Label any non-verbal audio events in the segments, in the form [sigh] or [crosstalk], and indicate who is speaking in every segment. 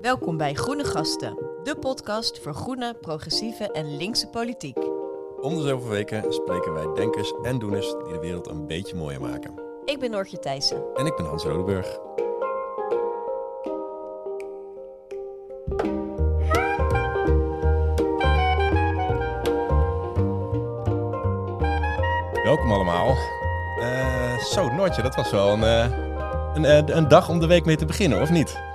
Speaker 1: Welkom bij Groene Gasten, de podcast voor groene, progressieve en linkse politiek.
Speaker 2: Om de zoveel weken spreken wij denkers en doeners die de wereld een beetje mooier maken.
Speaker 1: Ik ben Noortje Thijssen.
Speaker 2: En ik ben Hans Rodeburg. Welkom allemaal. Uh, zo, Noortje, dat was wel een, uh, een, uh, een, dag om de week mee te beginnen, of niet?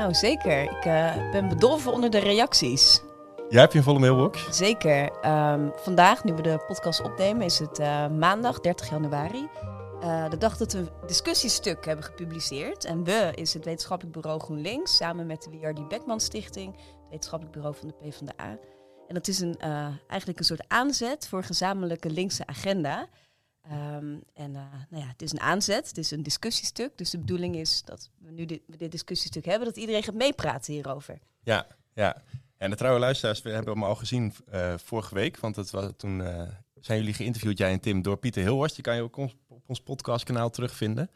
Speaker 1: Nou, zeker. Ik ben bedolven onder de reacties.
Speaker 2: Jij hebt je een volle mailbox?
Speaker 1: Zeker. Um, vandaag, nu we de podcast opnemen, is het maandag 30 januari. de dag dat we een discussiestuk hebben gepubliceerd. En we is het wetenschappelijk bureau GroenLinks, samen met de W.R.D. Beckman Stichting, het wetenschappelijk bureau van de PvdA. En dat is een, eigenlijk een soort aanzet voor een gezamenlijke linkse agenda. Um, en uh, nou ja, het is een aanzet, het is een discussiestuk. Dus de bedoeling is dat we nu dit, dit discussiestuk hebben, dat iedereen gaat meepraten hierover.
Speaker 2: Ja, ja. En de trouwe luisteraars, we hebben hem al gezien uh, vorige week. Want het was, toen zijn jullie geïnterviewd, jij en Tim, door Pieter Hilhorst. Die kan je ook op ons podcastkanaal terugvinden.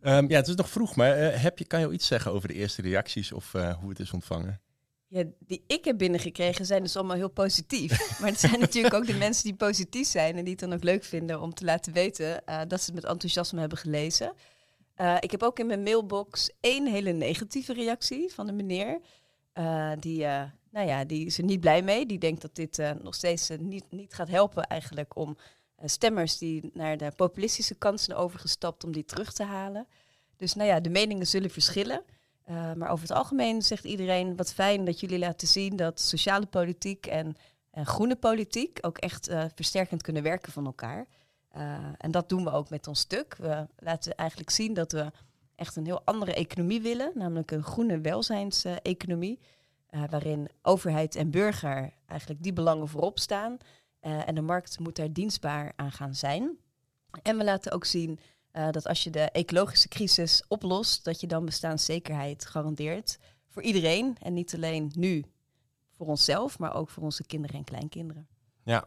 Speaker 2: Um, ja, het is nog vroeg, maar heb je, kan je al iets zeggen over de eerste reacties of hoe het is ontvangen?
Speaker 1: Die ik heb binnengekregen zijn dus allemaal heel positief. [laughs] Maar er zijn natuurlijk ook de mensen die positief zijn en die het dan ook leuk vinden om te laten weten uh, dat ze het met enthousiasme hebben gelezen. Uh, ik heb ook in mijn mailbox één hele negatieve reactie van een meneer. Uh, die, nou ja, die is er niet blij mee. Die denkt dat dit nog steeds niet, niet gaat helpen eigenlijk om stemmers die naar de populistische kant zijn overgestapt, om die terug te halen. Dus nou ja, de meningen zullen verschillen. Uh, maar over het algemeen zegt iedereen wat fijn dat jullie laten zien dat sociale politiek en, en groene politiek ook echt uh, versterkend kunnen werken van elkaar. Uh, en dat doen we ook met ons stuk. We laten eigenlijk zien dat we echt een heel andere economie willen, namelijk een groene welzijnseconomie, waarin overheid en burger eigenlijk die belangen voorop staan. en de markt moet daar dienstbaar aan gaan zijn. En we laten ook zien uh, dat als je de ecologische crisis oplost, dat je dan bestaanszekerheid garandeert voor iedereen. En niet alleen nu voor onszelf, maar ook voor onze kinderen en kleinkinderen.
Speaker 2: Ja,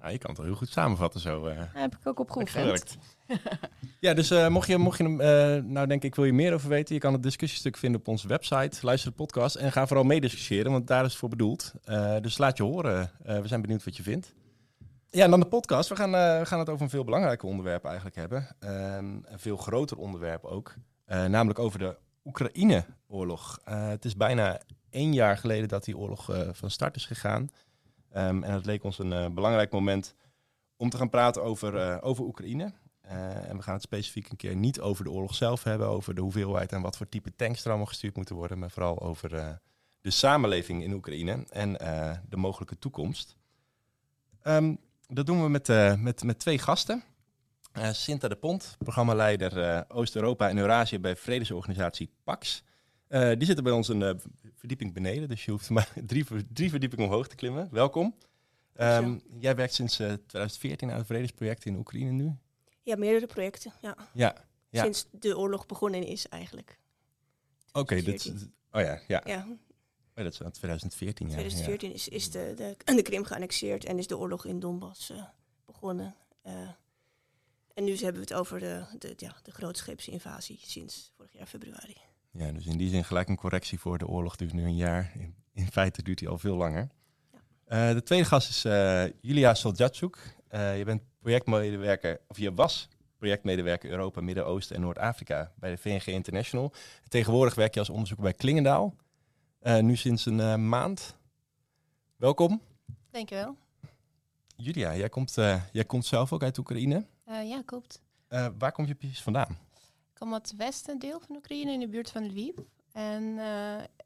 Speaker 2: nou, je kan het wel heel goed samenvatten zo. Uh,
Speaker 1: Daar heb ik ook op geoefend. [laughs]
Speaker 2: ja, dus uh, mocht je, mocht je uh, nou denk ik, wil je meer over weten, je kan het discussiestuk vinden op onze website, luister de podcast en ga vooral meediscussiëren, want daar is het voor bedoeld. dus laat je horen, we zijn benieuwd wat je vindt. Ja, en dan de podcast. We gaan, uh, we gaan het over een veel belangrijker onderwerp eigenlijk hebben. Ehm, een veel groter onderwerp ook. Uh, namelijk over de Oekraïne-oorlog. Uh, het is bijna één jaar geleden dat die oorlog van start is gegaan. Um, en het leek ons een belangrijk moment om te gaan praten over, over Oekraïne. en we gaan het specifiek een keer niet over de oorlog zelf hebben, over de hoeveelheid en wat voor type tanks er allemaal gestuurd moeten worden, maar vooral over de samenleving in Oekraïne en de mogelijke toekomst. Um, dat doen we met, uh, met, met twee gasten. Uh, Sinta de Pont, programmaleider uh, Oost-Europa en Eurazië bij vredesorganisatie PAX. die zitten bij ons een verdieping beneden, dus je hoeft maar [laughs] drie, drie verdiepingen omhoog te klimmen. Welkom. Um, jij werkt sinds 2014 aan het vredesproject in Oekraïne nu?
Speaker 3: Ja, meerdere projecten, ja.
Speaker 2: Ja. ja.
Speaker 3: Sinds de oorlog begonnen is eigenlijk.
Speaker 2: Oké, okay, dat Oh ja, ja.
Speaker 3: ja.
Speaker 2: Oh, dat is 2014, ja.
Speaker 3: 2014 is, is de, de, de Krim geannexeerd en is de oorlog in Donbass uh, begonnen. Uh, en nu hebben we het over de, de, ja, de grootscheepse invasie sinds vorig jaar februari.
Speaker 2: Ja, dus in die zin gelijk een correctie voor de oorlog duurt nu een jaar. In, in feite duurt hij al veel langer. Ja. Uh, de tweede gast is Julia Soljatsuk. je bent projectmedewerker, of je was projectmedewerker Europa, Midden-Oosten en Noord-Afrika bij de VNG International. tegenwoordig werk je als onderzoeker bij Klingendaal. Uh, nu sinds een uh, maand. Welkom.
Speaker 4: Dankjewel.
Speaker 2: Julia, jij komt, uh, jij komt zelf ook uit Oekraïne.
Speaker 4: ja, klopt.
Speaker 2: waar kom je precies vandaan?
Speaker 4: Ik kom uit het westen deel van Oekraïne, in de buurt van Lviv. En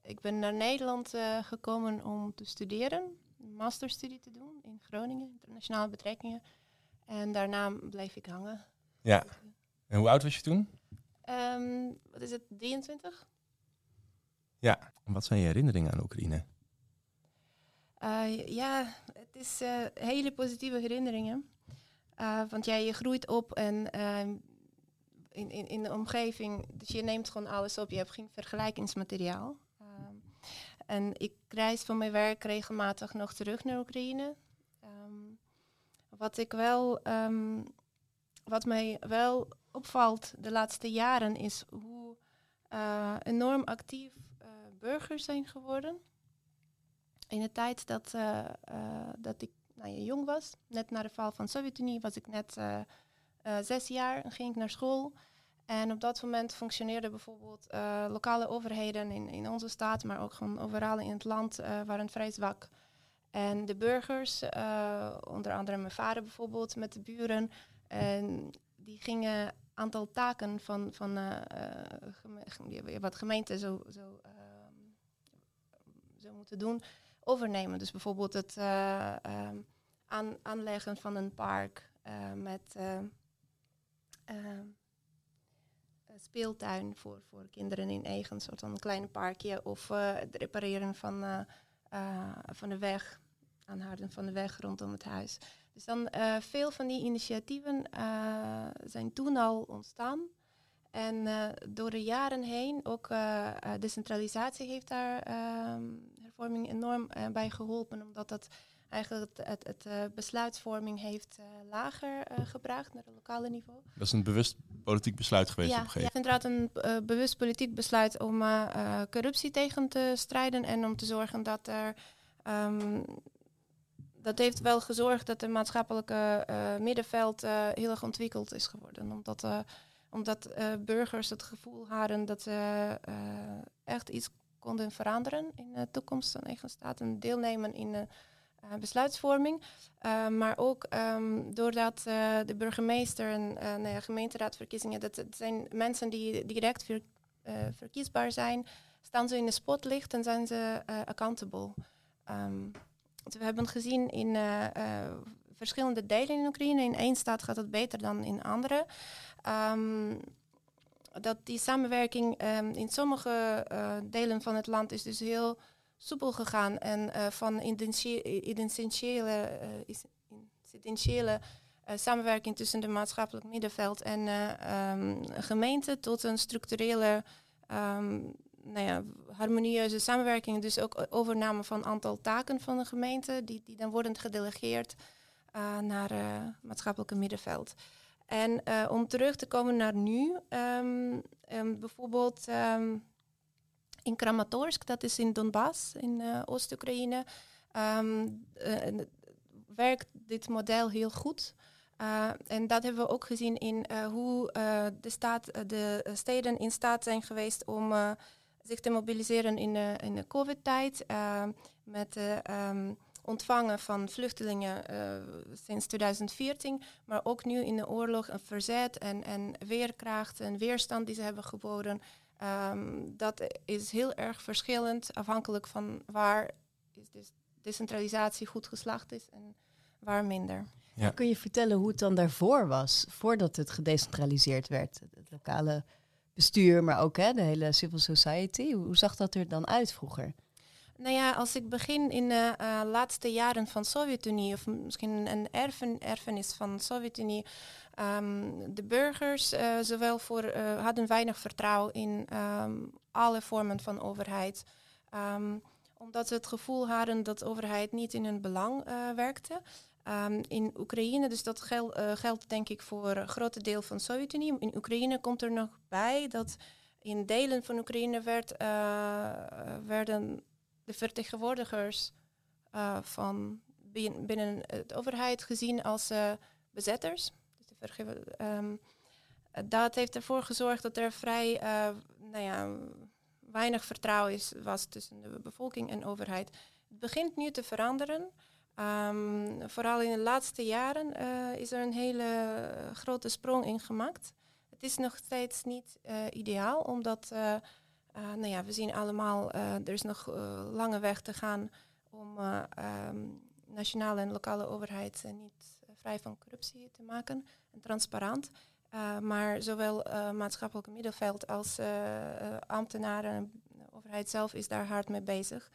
Speaker 4: ik ben naar Nederland gekomen om te studeren, een masterstudie te doen in Groningen, internationale betrekkingen. En daarna bleef ik hangen.
Speaker 2: Ja. En hoe oud was je toen?
Speaker 4: Um, wat is het, 23?
Speaker 2: Ja, wat zijn je herinneringen aan Oekraïne?
Speaker 4: Uh, ja, het is uh, hele positieve herinneringen. Uh, want jij je groeit op en ehm, in, in, in de omgeving, dus je neemt gewoon alles op. Je hebt geen vergelijkingsmateriaal. Ehm, en ik reis van mijn werk regelmatig nog terug naar Oekraïne. Um, wat ik wel, wat mij wel opvalt de laatste jaren is hoe enorm actief burgers zijn geworden. In de tijd dat, uh, dat ik nou, ja, jong was, net na de val van de Sovjet-Unie, was ik net zes jaar en ging ik naar school. En op dat moment functioneerden bijvoorbeeld lokale overheden in, in onze staat, maar ook gewoon overal in het land, waren vrij zwak. En de burgers, onder andere mijn vader bijvoorbeeld, met de buren, en die gingen aantal taken van, van wat gemeenten zo, zo, zo moeten doen, overnemen. Dus bijvoorbeeld het uh, aan, aanleggen van een park met speeltuin voor, voor kinderen in eigen, soort van een klein parkje. Of het repareren van, van de weg, aanhouden van de weg rondom het huis. Dus dan veel van die initiatieven zijn toen al ontstaan. En uh, door de jaren heen, ook decentralisatie heeft daar ehm, hervorming enorm bij geholpen, omdat dat eigenlijk het, het, het besluitvorming heeft lager gebracht naar het lokale niveau.
Speaker 2: Dat is een bewust politiek besluit geweest
Speaker 4: ja,
Speaker 2: op een gegeven
Speaker 4: moment. Ja, inderdaad een bewust politiek besluit om corruptie tegen te strijden en om te zorgen dat er um, dat heeft wel gezorgd dat het maatschappelijke uh, middenveld uh, heel erg ontwikkeld is geworden. Omdat, uh, omdat burgers het gevoel hadden dat ze echt iets konden veranderen in de toekomst van eigen staat en deelnemen in de besluitvorming. maar ook um, doordat de burgemeester en nou gemeenteraadverkiezingen, dat zijn mensen die direct ver, verkiesbaar zijn, staan ze in de spotlicht en zijn ze accountable. Um, we hebben gezien in verschillende delen in Oekraïne. In één staat gaat het beter dan in andere. Um, dat die samenwerking um, in sommige uh, delen van het land is dus heel soepel gegaan. En van essentiële, essentiële samenwerking tussen de maatschappelijk middenveld en um, gemeente tot een structurele nou ja, harmonieuze samenwerking, dus ook overname van aantal taken van de gemeente, die, die dan worden gedelegeerd uh, naar het uh, maatschappelijke middenveld. En uh, om terug te komen naar nu, um, um, bijvoorbeeld um, in Kramatorsk, dat is in Donbass, in Oost-Oekraïne, werkt dit model heel goed. En dat hebben we ook gezien in hoe de, staat, de steden in staat zijn geweest om zich te mobiliseren in de, in de COVID-tijd. Met ontvangen van vluchtelingen uh, sinds 2014. Maar ook nu in de oorlog een verzet en, en weerkracht en weerstand die ze hebben geboden. Um, dat is heel erg verschillend afhankelijk van waar is dus decentralisatie goed geslaagd is en waar minder.
Speaker 1: Ja. Kun je vertellen hoe het dan daarvoor was, voordat het gedecentraliseerd werd? Het lokale bestuur, maar ook hè, de hele civil society. Hoe zag dat er dan uit vroeger?
Speaker 4: Nou ja, als ik begin in de uh, laatste jaren van Sovjet-Unie, of misschien een erfen, erfenis van Sovjet-Unie, um, de burgers uh, zowel voor, uh, hadden weinig vertrouwen in um, alle vormen van overheid. Um, omdat ze het gevoel hadden dat de overheid niet in hun belang werkte. In Oekraïne, dus dat gel, geldt denk ik voor een grote deel van de Sovjet-Unie. In Oekraïne komt er nog bij dat in delen van Oekraïne werd, werden de vertegenwoordigers uh, van binnen de overheid gezien als bezetters. Dus um, dat heeft ervoor gezorgd dat er vrij nou ja, weinig vertrouwen is, was tussen de bevolking en de overheid. Het begint nu te veranderen. Um, vooral in de laatste jaren uh, is er een hele grote sprong in gemaakt. Het is nog steeds niet uh, ideaal, omdat uh, nou ja, we zien allemaal, er is nog lange weg te gaan om um, nationale en lokale overheid niet vrij van corruptie te maken en transparant. maar zowel maatschappelijk middenveld als ambtenaren en de overheid zelf is daar hard mee bezig.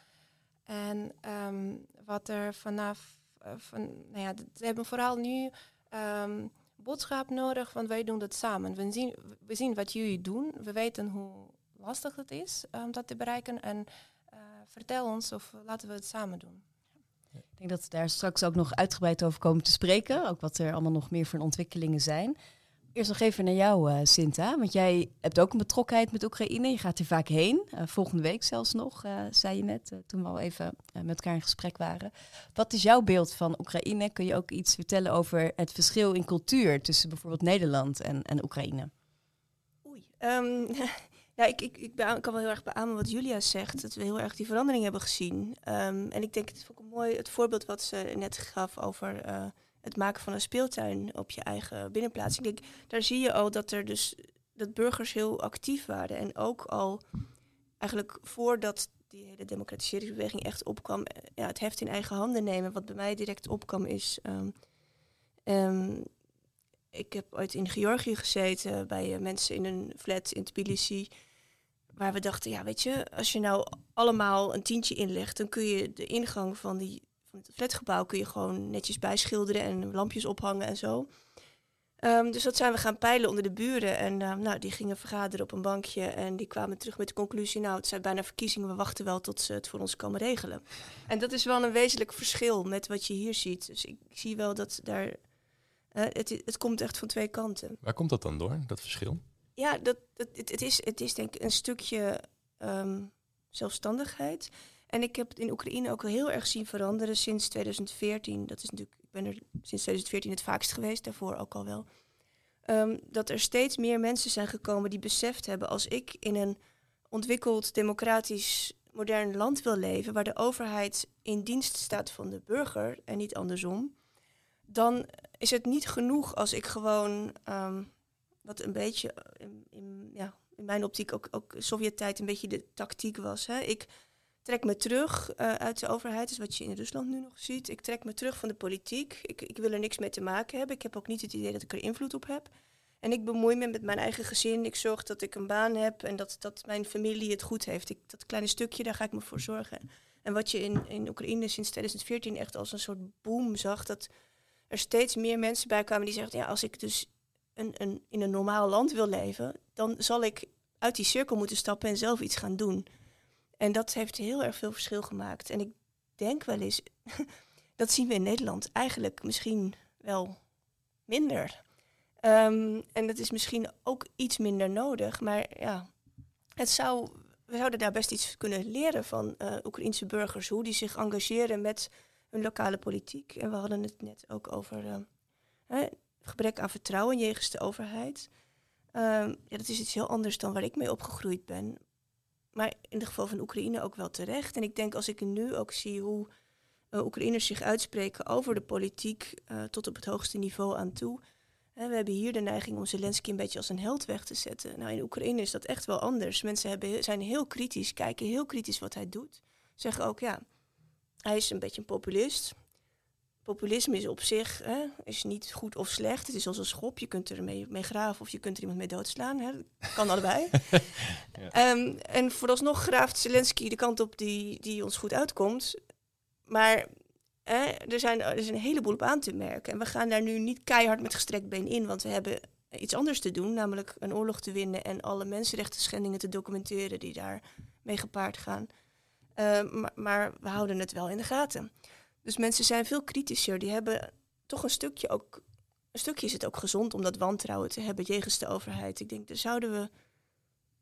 Speaker 4: En um, wat er vanaf, uh, van, nou ja, ze hebben vooral nu um, boodschap nodig, want wij doen dat samen. We zien, we zien wat jullie doen, we weten hoe lastig het is om dat te bereiken en uh, vertel ons of laten we het samen doen.
Speaker 1: Ik denk dat we daar straks ook nog uitgebreid over komen te spreken, ook wat er allemaal nog meer voor ontwikkelingen zijn. Eerst nog even naar jou, uh, Sinta. Want jij hebt ook een betrokkenheid met Oekraïne. Je gaat er vaak heen. Uh, volgende week zelfs nog, uh, zei je net, toen we al even met elkaar in gesprek waren. Wat is jouw beeld van Oekraïne? Kun je ook iets vertellen over het verschil in cultuur tussen bijvoorbeeld Nederland en, en Oekraïne?
Speaker 3: Oei. Um, [laughs] ja, ik, ik, ik kan wel heel erg beamen wat Julia zegt. Dat we heel erg die verandering hebben gezien. Um, en ik denk, het is ook een mooi het voorbeeld wat ze net gaf over het maken van een speeltuin op je eigen binnenplaats. Ik denk, daar zie je al dat er dus dat burgers heel actief waren. En ook al eigenlijk voordat die hele democratiseringsbeweging echt opkwam, eh, ja, het heft in eigen handen nemen. Wat bij mij direct opkwam is. Um, um, ik heb ooit in Georgië gezeten bij uh, mensen in een flat in Tbilisi. Waar we dachten, ja, weet je, als je nou allemaal een tientje inlegt, dan kun je de ingang van die van het flatgebouw kun je gewoon netjes bijschilderen en lampjes ophangen en zo. Um, dus dat zijn we gaan peilen onder de buren. En uh, nou, die gingen vergaderen op een bankje. En die kwamen terug met de conclusie: Nou, het zijn bijna verkiezingen. We wachten wel tot ze het voor ons komen regelen. En dat is wel een wezenlijk verschil met wat je hier ziet. Dus ik, zie wel dat daar. Uh, het, het komt echt van twee kanten.
Speaker 2: Waar komt dat dan door, dat verschil?
Speaker 3: Ja, dat, het, het, is, het is denk ik een stukje um, zelfstandigheid. En ik heb het in Oekraïne ook heel erg zien veranderen sinds 2014. Dat is natuurlijk, ik ben er sinds 2014 het vaakst geweest, daarvoor ook al wel. Um, dat er steeds meer mensen zijn gekomen die beseft hebben, als ik in een ontwikkeld, democratisch, modern land wil leven, waar de overheid in dienst staat van de burger en niet andersom, dan is het niet genoeg als ik gewoon, um, wat een beetje in, in, ja, in mijn optiek ook, ook Sovjet-tijd een beetje de tactiek was. Hè? Ik trek me terug uh, uit de overheid, is wat je in Rusland nu nog ziet. Ik trek me terug van de politiek. Ik, ik wil er niks mee te maken hebben. Ik heb ook niet het idee dat ik er invloed op heb. En ik bemoei me met mijn eigen gezin. Ik zorg dat ik een baan heb en dat, dat mijn familie het goed heeft. Dat kleine stukje, daar ga ik me voor zorgen. En wat je in, in Oekraïne sinds 2014 echt als een soort boom zag, dat er steeds meer mensen bij kwamen die zeggen, ja, als ik dus een, in een normaal land wil leven, dan zal ik uit die cirkel moeten stappen en zelf iets gaan doen. En dat heeft heel erg veel verschil gemaakt. En ik denk wel eens, [laughs] dat zien we in Nederland eigenlijk misschien wel minder. Um, en dat is misschien ook iets minder nodig. Maar ja, het zou, we zouden daar best iets kunnen leren van uh, Oekraïnse burgers. Hoe die zich engageren met hun lokale politiek. En we hadden het net ook over uh, gebrek aan vertrouwen jegens de overheid. Um, ja, dat is iets heel anders dan waar ik mee opgegroeid ben maar in het geval van Oekraïne ook wel terecht. En ik denk als ik nu ook zie hoe uh, Oekraïners zich uitspreken over de politiek uh, tot op het hoogste niveau aan toe. we hebben hier de neiging om Zelensky een beetje als een held weg te zetten. Nou, in Oekraïne is dat echt wel anders. Mensen hebben, zijn heel kritisch, kijken heel kritisch wat hij doet. Zeggen ook, ja, hij is een beetje een populist populisme is op zich hè, is niet goed of slecht. Het is als een schop. Je kunt er mee, mee graven of je kunt er iemand mee doodslaan. Hè. kan allebei. [laughs] ja. um, en vooralsnog graaft Zelensky de kant op die, die ons goed uitkomt. Maar hè, er, zijn, er is een heleboel op aan te merken. En we gaan daar nu niet keihard met gestrekt been in. Want we hebben iets anders te doen. Namelijk een oorlog te winnen en alle mensenrechten schendingen te documenteren die daar mee gepaard gaan. Uh, maar, maar we houden het wel in de gaten. Dus mensen zijn veel kritischer. Die hebben toch een stukje ook. Een stukje is het ook gezond om dat wantrouwen te hebben jegens de overheid. Ik denk, daar zouden we.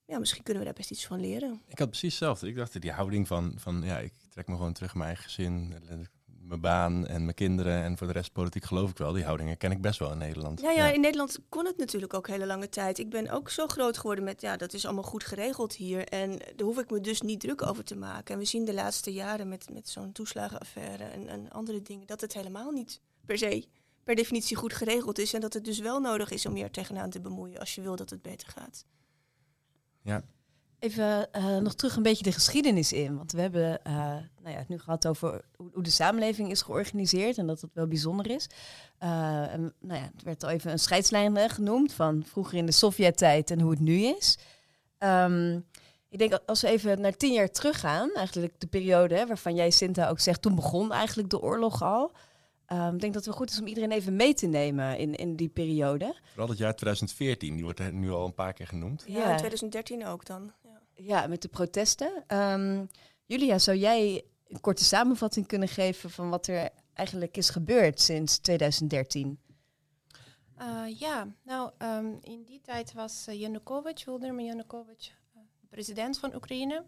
Speaker 3: Ja, misschien kunnen we daar best iets van leren.
Speaker 2: Ik had precies hetzelfde. Ik dacht, die houding van, van ja, ik trek me gewoon terug in mijn eigen gezin mijn baan en mijn kinderen en voor de rest politiek geloof ik wel. Die houdingen ken ik best wel in Nederland.
Speaker 3: Ja, ja, in Nederland kon het natuurlijk ook hele lange tijd. Ik ben ook zo groot geworden met, ja, dat is allemaal goed geregeld hier. En daar hoef ik me dus niet druk over te maken. En we zien de laatste jaren met, met zo'n toeslagenaffaire en, en andere dingen, dat het helemaal niet per se, per definitie goed geregeld is. En dat het dus wel nodig is om je er tegenaan te bemoeien als je wil dat het beter gaat.
Speaker 2: Ja,
Speaker 1: Even uh, nog terug een beetje de geschiedenis in. Want we hebben uh, nou ja, het nu gehad over hoe, de samenleving is georganiseerd en dat het wel bijzonder is. Uh, en, nou ja, het werd al even een scheidslijn genoemd van vroeger in de Sovjet-tijd en hoe het nu is. Um, ik denk als we even naar tien jaar teruggaan, eigenlijk de periode hè, waarvan jij Sinta ook zegt, toen begon eigenlijk de oorlog al. Um, ik denk dat het wel goed is om iedereen even mee te nemen in, in die periode.
Speaker 2: Vooral het jaar 2014, die wordt nu al een paar keer genoemd.
Speaker 3: Ja, ja. 2013 ook dan.
Speaker 1: Ja, met de protesten. Um, Julia, zou jij een korte samenvatting kunnen geven van wat er eigenlijk is gebeurd sinds 2013?
Speaker 4: Uh, ja, nou, um, in die tijd was Yanukovych, Volodymyr Yanukovych, uh, president van Oekraïne.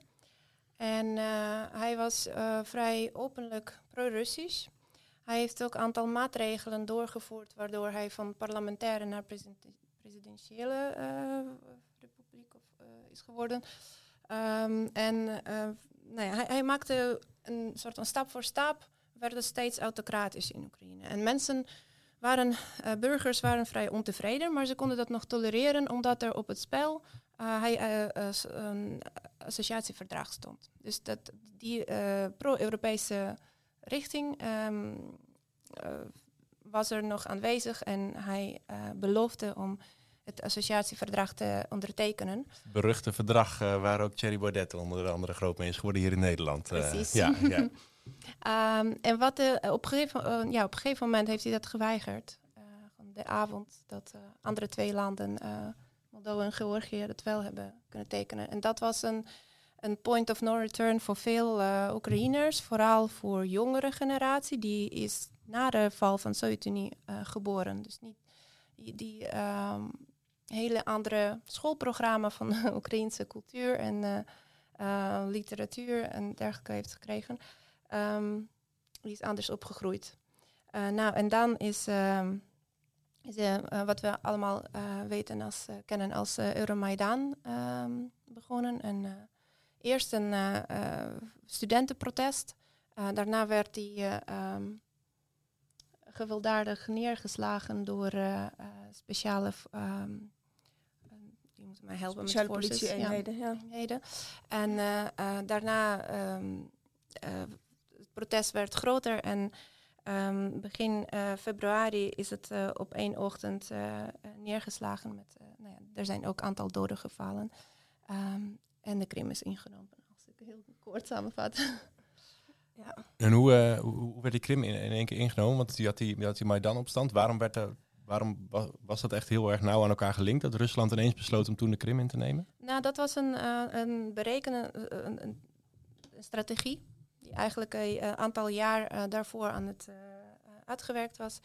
Speaker 4: En hij was vrij openlijk pro-Russisch. Hij heeft ook een aantal maatregelen doorgevoerd, waardoor hij van parlementaire naar presidentiële republiek is geworden. Um, en nou ja, hij, hij, maakte een soort van stap voor stap, werden steeds autocratisch in Oekraïne. En mensen waren, uh, burgers waren vrij ontevreden, maar ze konden dat nog tolereren omdat er op het spel uh, hij, een associatieverdrag stond. Dus dat, die pro-Europese richting um, was er nog aanwezig en hij beloofde om het associatieverdrag te ondertekenen.
Speaker 2: Beruchte verdrag waar ook Thierry Baudet onder andere groot mee is geworden hier in Nederland.
Speaker 4: Precies.
Speaker 2: ja, ja.
Speaker 4: Um, [laughs] [laughs] en wat uh, op, gegeven, uh, ja, op een gegeven moment heeft hij dat geweigerd. Uh, de avond dat andere twee landen, Moldova en Georgië, dat wel hebben kunnen tekenen. En dat was een, een point of no return voor veel Oekraïners, vooral voor jongere generatie. Die is na de val van de Sovjet-Unie geboren. Dus niet die, die um, hele andere schoolprogramma van [laughs] de Oekraïnse cultuur en literatuur en dergelijke heeft gekregen. Um, die is anders opgegroeid. Uh, nou, en dan is, uh, is wat we allemaal weten als, kennen als Euromaidan um, begonnen. En, eerst een studentenprotest. daarna werd die um, gewelddadig neergeslagen door speciale... moeten mij helpen
Speaker 3: met politie-eenheden. Ja.
Speaker 4: ja. En daarna protest werd groter en um, begin uh, februari is het uh, op één ochtend uh, neergeslagen. Met, nou ja, er zijn ook een aantal doden gevallen. Um, en de Krim is ingenomen, als ik heel kort samenvat.
Speaker 2: ja. En hoe, hoe, hoe, werd die Krim in, in één keer ingenomen? Want die had die, die, had die Maidan-opstand. Waarom, werd er, waarom was, dat echt heel erg nauw aan elkaar gelinkt? Dat Rusland ineens besloot om toen de Krim in te nemen?
Speaker 4: Nou, dat was een, berekenen, een, een strategie die eigenlijk een aantal jaar daarvoor aan het uitgewerkt was.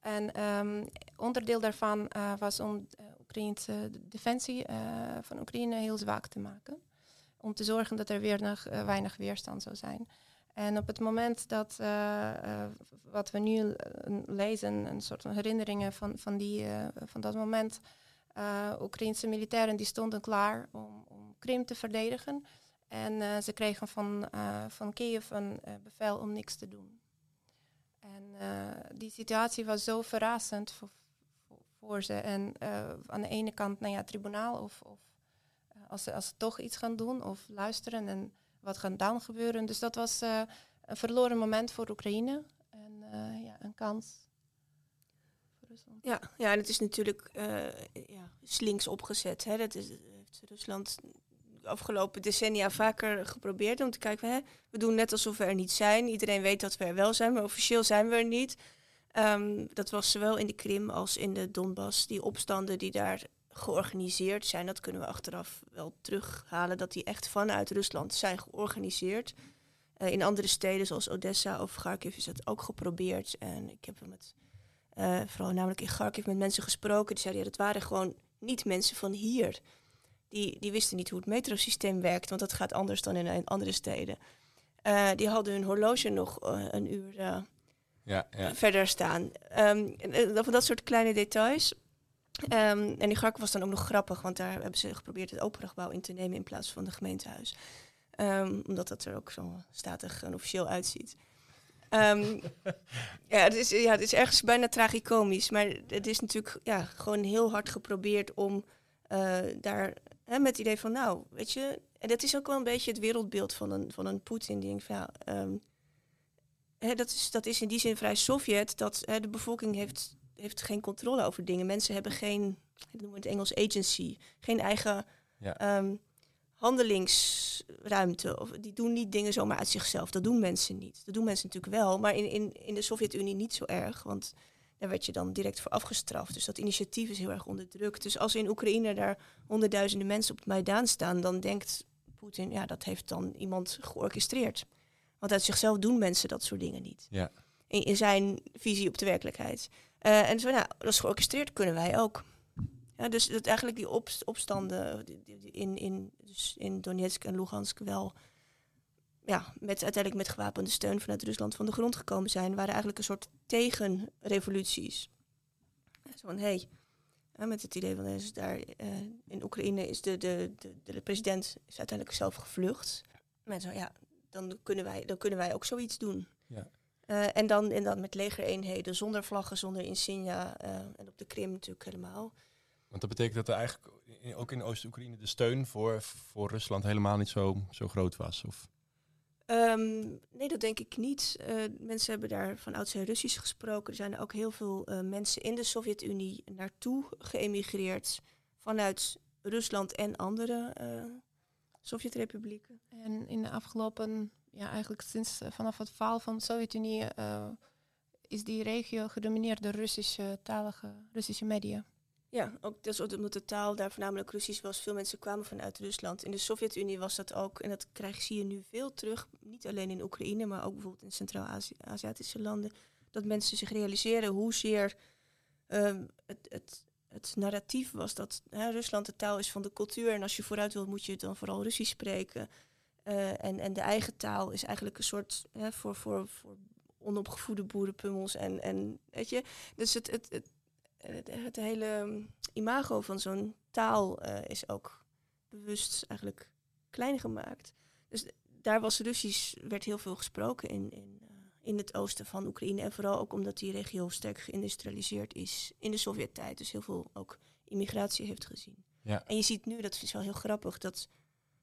Speaker 4: En um, onderdeel daarvan uh, was om de Oekraïnse defensie van Oekraïne heel zwak te maken. Om te zorgen dat er weer nog weinig weerstand zou zijn. En op het moment dat wat we nu lezen, een soort van herinneringen van, van, die, van dat moment, Oekraïnse militairen die stonden klaar om, om Krim te verdedigen. En ze kregen van, van Kiev een bevel om niks te doen. En die situatie was zo verrassend voor, voor, voor ze. En aan de ene kant, nou ja, tribunaal of, of als, ze, als ze toch iets gaan doen of luisteren en wat gaat dan gebeuren. Dus dat was een verloren moment voor Oekraïne en ja, een kans.
Speaker 3: Ja, ja en het is natuurlijk ja, slinks opgezet. Hè? Dat is, heeft Rusland afgelopen decennia vaker geprobeerd om te kijken, hè, we doen net alsof we er niet zijn. Iedereen weet dat we er wel zijn, maar officieel zijn we er niet. Um, dat was zowel in de Krim als in de Donbass. Die opstanden die daar georganiseerd zijn, dat kunnen we achteraf wel terughalen, dat die echt vanuit Rusland zijn georganiseerd. Uh, in andere steden zoals Odessa of Kharkiv is dat ook geprobeerd. En ik heb met, uh, vooral namelijk in Kharkiv met mensen gesproken, die zeiden, ja, dat waren gewoon niet mensen van hier die, die wisten niet hoe het metrosysteem werkt, want dat gaat anders dan in andere steden. Uh, die hadden hun horloge nog een uur ja, ja. verder staan. Um, van dat soort kleine details. Um, en die Gark was dan ook nog grappig, want daar hebben ze geprobeerd het operagebouw in te nemen in plaats van het gemeentehuis. Um, omdat dat er ook zo statig en officieel uitziet. Um, [laughs] ja, het is, ja, het is ergens bijna tragicomisch, maar het is natuurlijk ja, gewoon heel hard geprobeerd om uh, daar Hè, met het idee van, nou, weet je, en dat is ook wel een beetje het wereldbeeld van een, van een Poetin. Die denkt van, ja, hè, dat, is, dat is in die zin vrij Sovjet, dat hè, de bevolking heeft, heeft geen controle over dingen. Mensen hebben geen, noemen we het Engels agency, geen eigen ja. um, handelingsruimte. Of, die doen niet dingen zomaar uit zichzelf. Dat doen mensen niet. Dat doen mensen natuurlijk wel, maar in, in, in de Sovjet-Unie niet zo erg. Want daar werd je dan direct voor afgestraft. Dus dat initiatief is heel erg onder druk. Dus als in Oekraïne daar honderdduizenden mensen op het Maidan staan, dan denkt Poetin, ja, dat heeft dan iemand georchestreerd. Want uit zichzelf doen mensen dat soort dingen niet. Ja. In, in zijn visie op de werkelijkheid. Eh, en zo, nou, dat is georchestreerd, kunnen wij ook. Ja, dus dat eigenlijk die op, opstanden in, in, dus in Donetsk en Lugansk wel ja, met, uiteindelijk met gewapende steun vanuit Rusland van de grond gekomen zijn, waren eigenlijk een soort tegenrevoluties. Zo van, hé, hey, met het idee van dus daar uh, in Oekraïne is de, de, de, de, president is uiteindelijk zelf gevlucht. Mensen, ja, dan kunnen wij, dan kunnen wij ook zoiets doen. Ja. Uh, en, dan, en dan met legereenheden, zonder vlaggen, zonder insignia. Uh, en op de Krim natuurlijk helemaal.
Speaker 2: Want dat betekent dat er eigenlijk ook in Oost-Oekraïne de steun voor, voor Rusland helemaal niet zo, zo groot was? Of?
Speaker 3: Um, nee, dat denk ik niet. Uh, mensen hebben daar van oudsher Russisch gesproken. Er zijn ook heel veel uh, mensen in de Sovjet-Unie naartoe geëmigreerd vanuit Rusland en andere uh, Sovjet-republieken.
Speaker 4: En in de afgelopen, ja, eigenlijk sinds vanaf het val van de Sovjet-Unie is die regio gedomineerd door Russische talige Russische media.
Speaker 3: Ja, ook dus omdat de taal daar voornamelijk Russisch was. Veel mensen kwamen vanuit Rusland. In de Sovjet-Unie was dat ook, en dat krijg, zie je nu veel terug, niet alleen in Oekraïne, maar ook bijvoorbeeld in Centraal-Aziatische landen, dat mensen zich realiseren hoezeer um, het, het, het narratief was dat hè, Rusland de taal is van de cultuur en als je vooruit wilt moet je dan vooral Russisch spreken. Uh, en, en de eigen taal is eigenlijk een soort hè, voor, voor, voor onopgevoede boerenpummels en, en weet je. Dus het, het, het het, het hele imago van zo'n taal uh, is ook bewust eigenlijk klein gemaakt. Dus daar was Russisch, werd heel veel gesproken in, in, uh, in het oosten van Oekraïne. En vooral ook omdat die regio sterk geïndustrialiseerd is in de Sovjet-tijd. Dus heel veel ook immigratie heeft gezien. Ja. En je ziet nu, dat is wel heel grappig, dat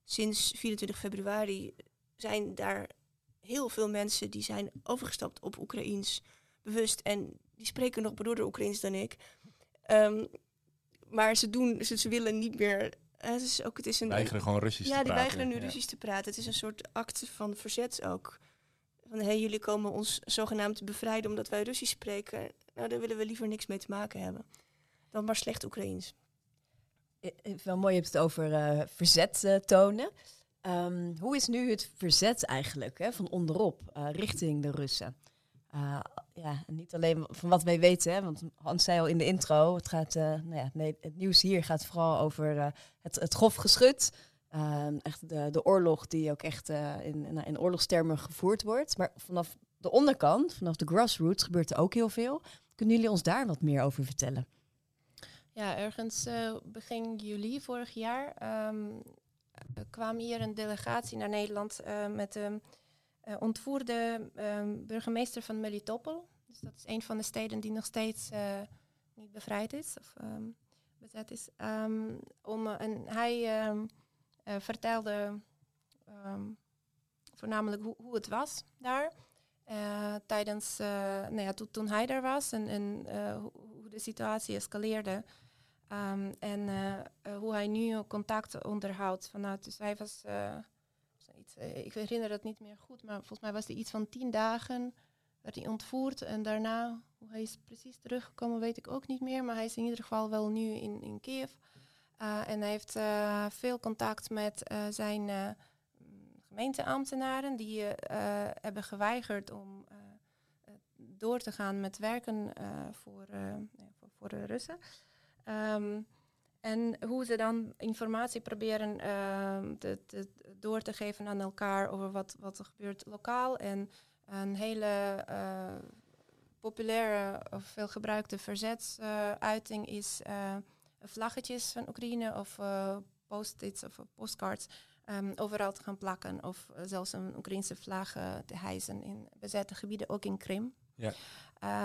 Speaker 3: sinds 24 februari zijn daar heel veel mensen die zijn overgestapt op Oekraïens bewust. En die spreken nog beroerder Oekraïens dan ik. Um, maar ze doen, ze, ze willen niet meer. het is ook, het is een,
Speaker 2: weigeren gewoon Russisch
Speaker 3: ja,
Speaker 2: te praten.
Speaker 3: Ja, die weigeren nu Russisch te praten. Het is een soort acte van verzet ook. Van hé, hey, jullie komen ons zogenaamd bevrijden omdat wij Russisch spreken. Nou, daar willen we liever niks mee te maken hebben. Dan maar slecht Oekraïens.
Speaker 1: Wel mooi, je hebt het over uh, verzet tonen. Um, hoe is nu het verzet eigenlijk hè, van onderop richting de Russen? Ja, niet alleen van wat wij weten, hè, want Hans zei al in de intro, het, gaat, nou ja, nee, het nieuws hier gaat vooral over het, het grof geschut. echt de, de oorlog die ook echt in, in, in oorlogstermen gevoerd wordt. Maar vanaf de onderkant, vanaf de grassroots, gebeurt er ook heel veel. Kunnen jullie ons daar wat meer over vertellen?
Speaker 4: Ja, ergens begin juli vorig jaar um, kwam hier een delegatie naar Nederland met... Um, uh, ontvoerde um, burgemeester van Melitopol. Dus dat is een van de steden die nog steeds uh, niet bevrijd is of um, bezet is. Om, uh, en hij vertelde voornamelijk ho hoe het was daar. tijdens, nou ja, to toen hij daar was en, en hoe, hoe de situatie escaleerde. En hoe hij nu contact onderhoudt vanuit. Dus hij was uh, ik herinner dat niet meer goed, maar volgens mij was hij iets van tien dagen werd hij ontvoerd. En daarna, hoe hij is precies teruggekomen, weet ik ook niet meer. Maar hij is in ieder geval wel nu in, in Kiev. En hij heeft veel contact met zijn gemeenteambtenaren die hebben geweigerd om door te gaan met werken voor, voor, voor, de Russen. Um, en hoe ze dan informatie proberen uh, te, door te geven aan elkaar over wat, wat er gebeurt lokaal. En een hele uh, populaire of veel gebruikte verzetsuiting is uh, vlaggetjes van Oekraïne of uh, post-its of postcards um, overal te gaan plakken. Of zelfs een Oekraïnse vlag te hijsen in bezette gebieden, ook in Krim. Ja.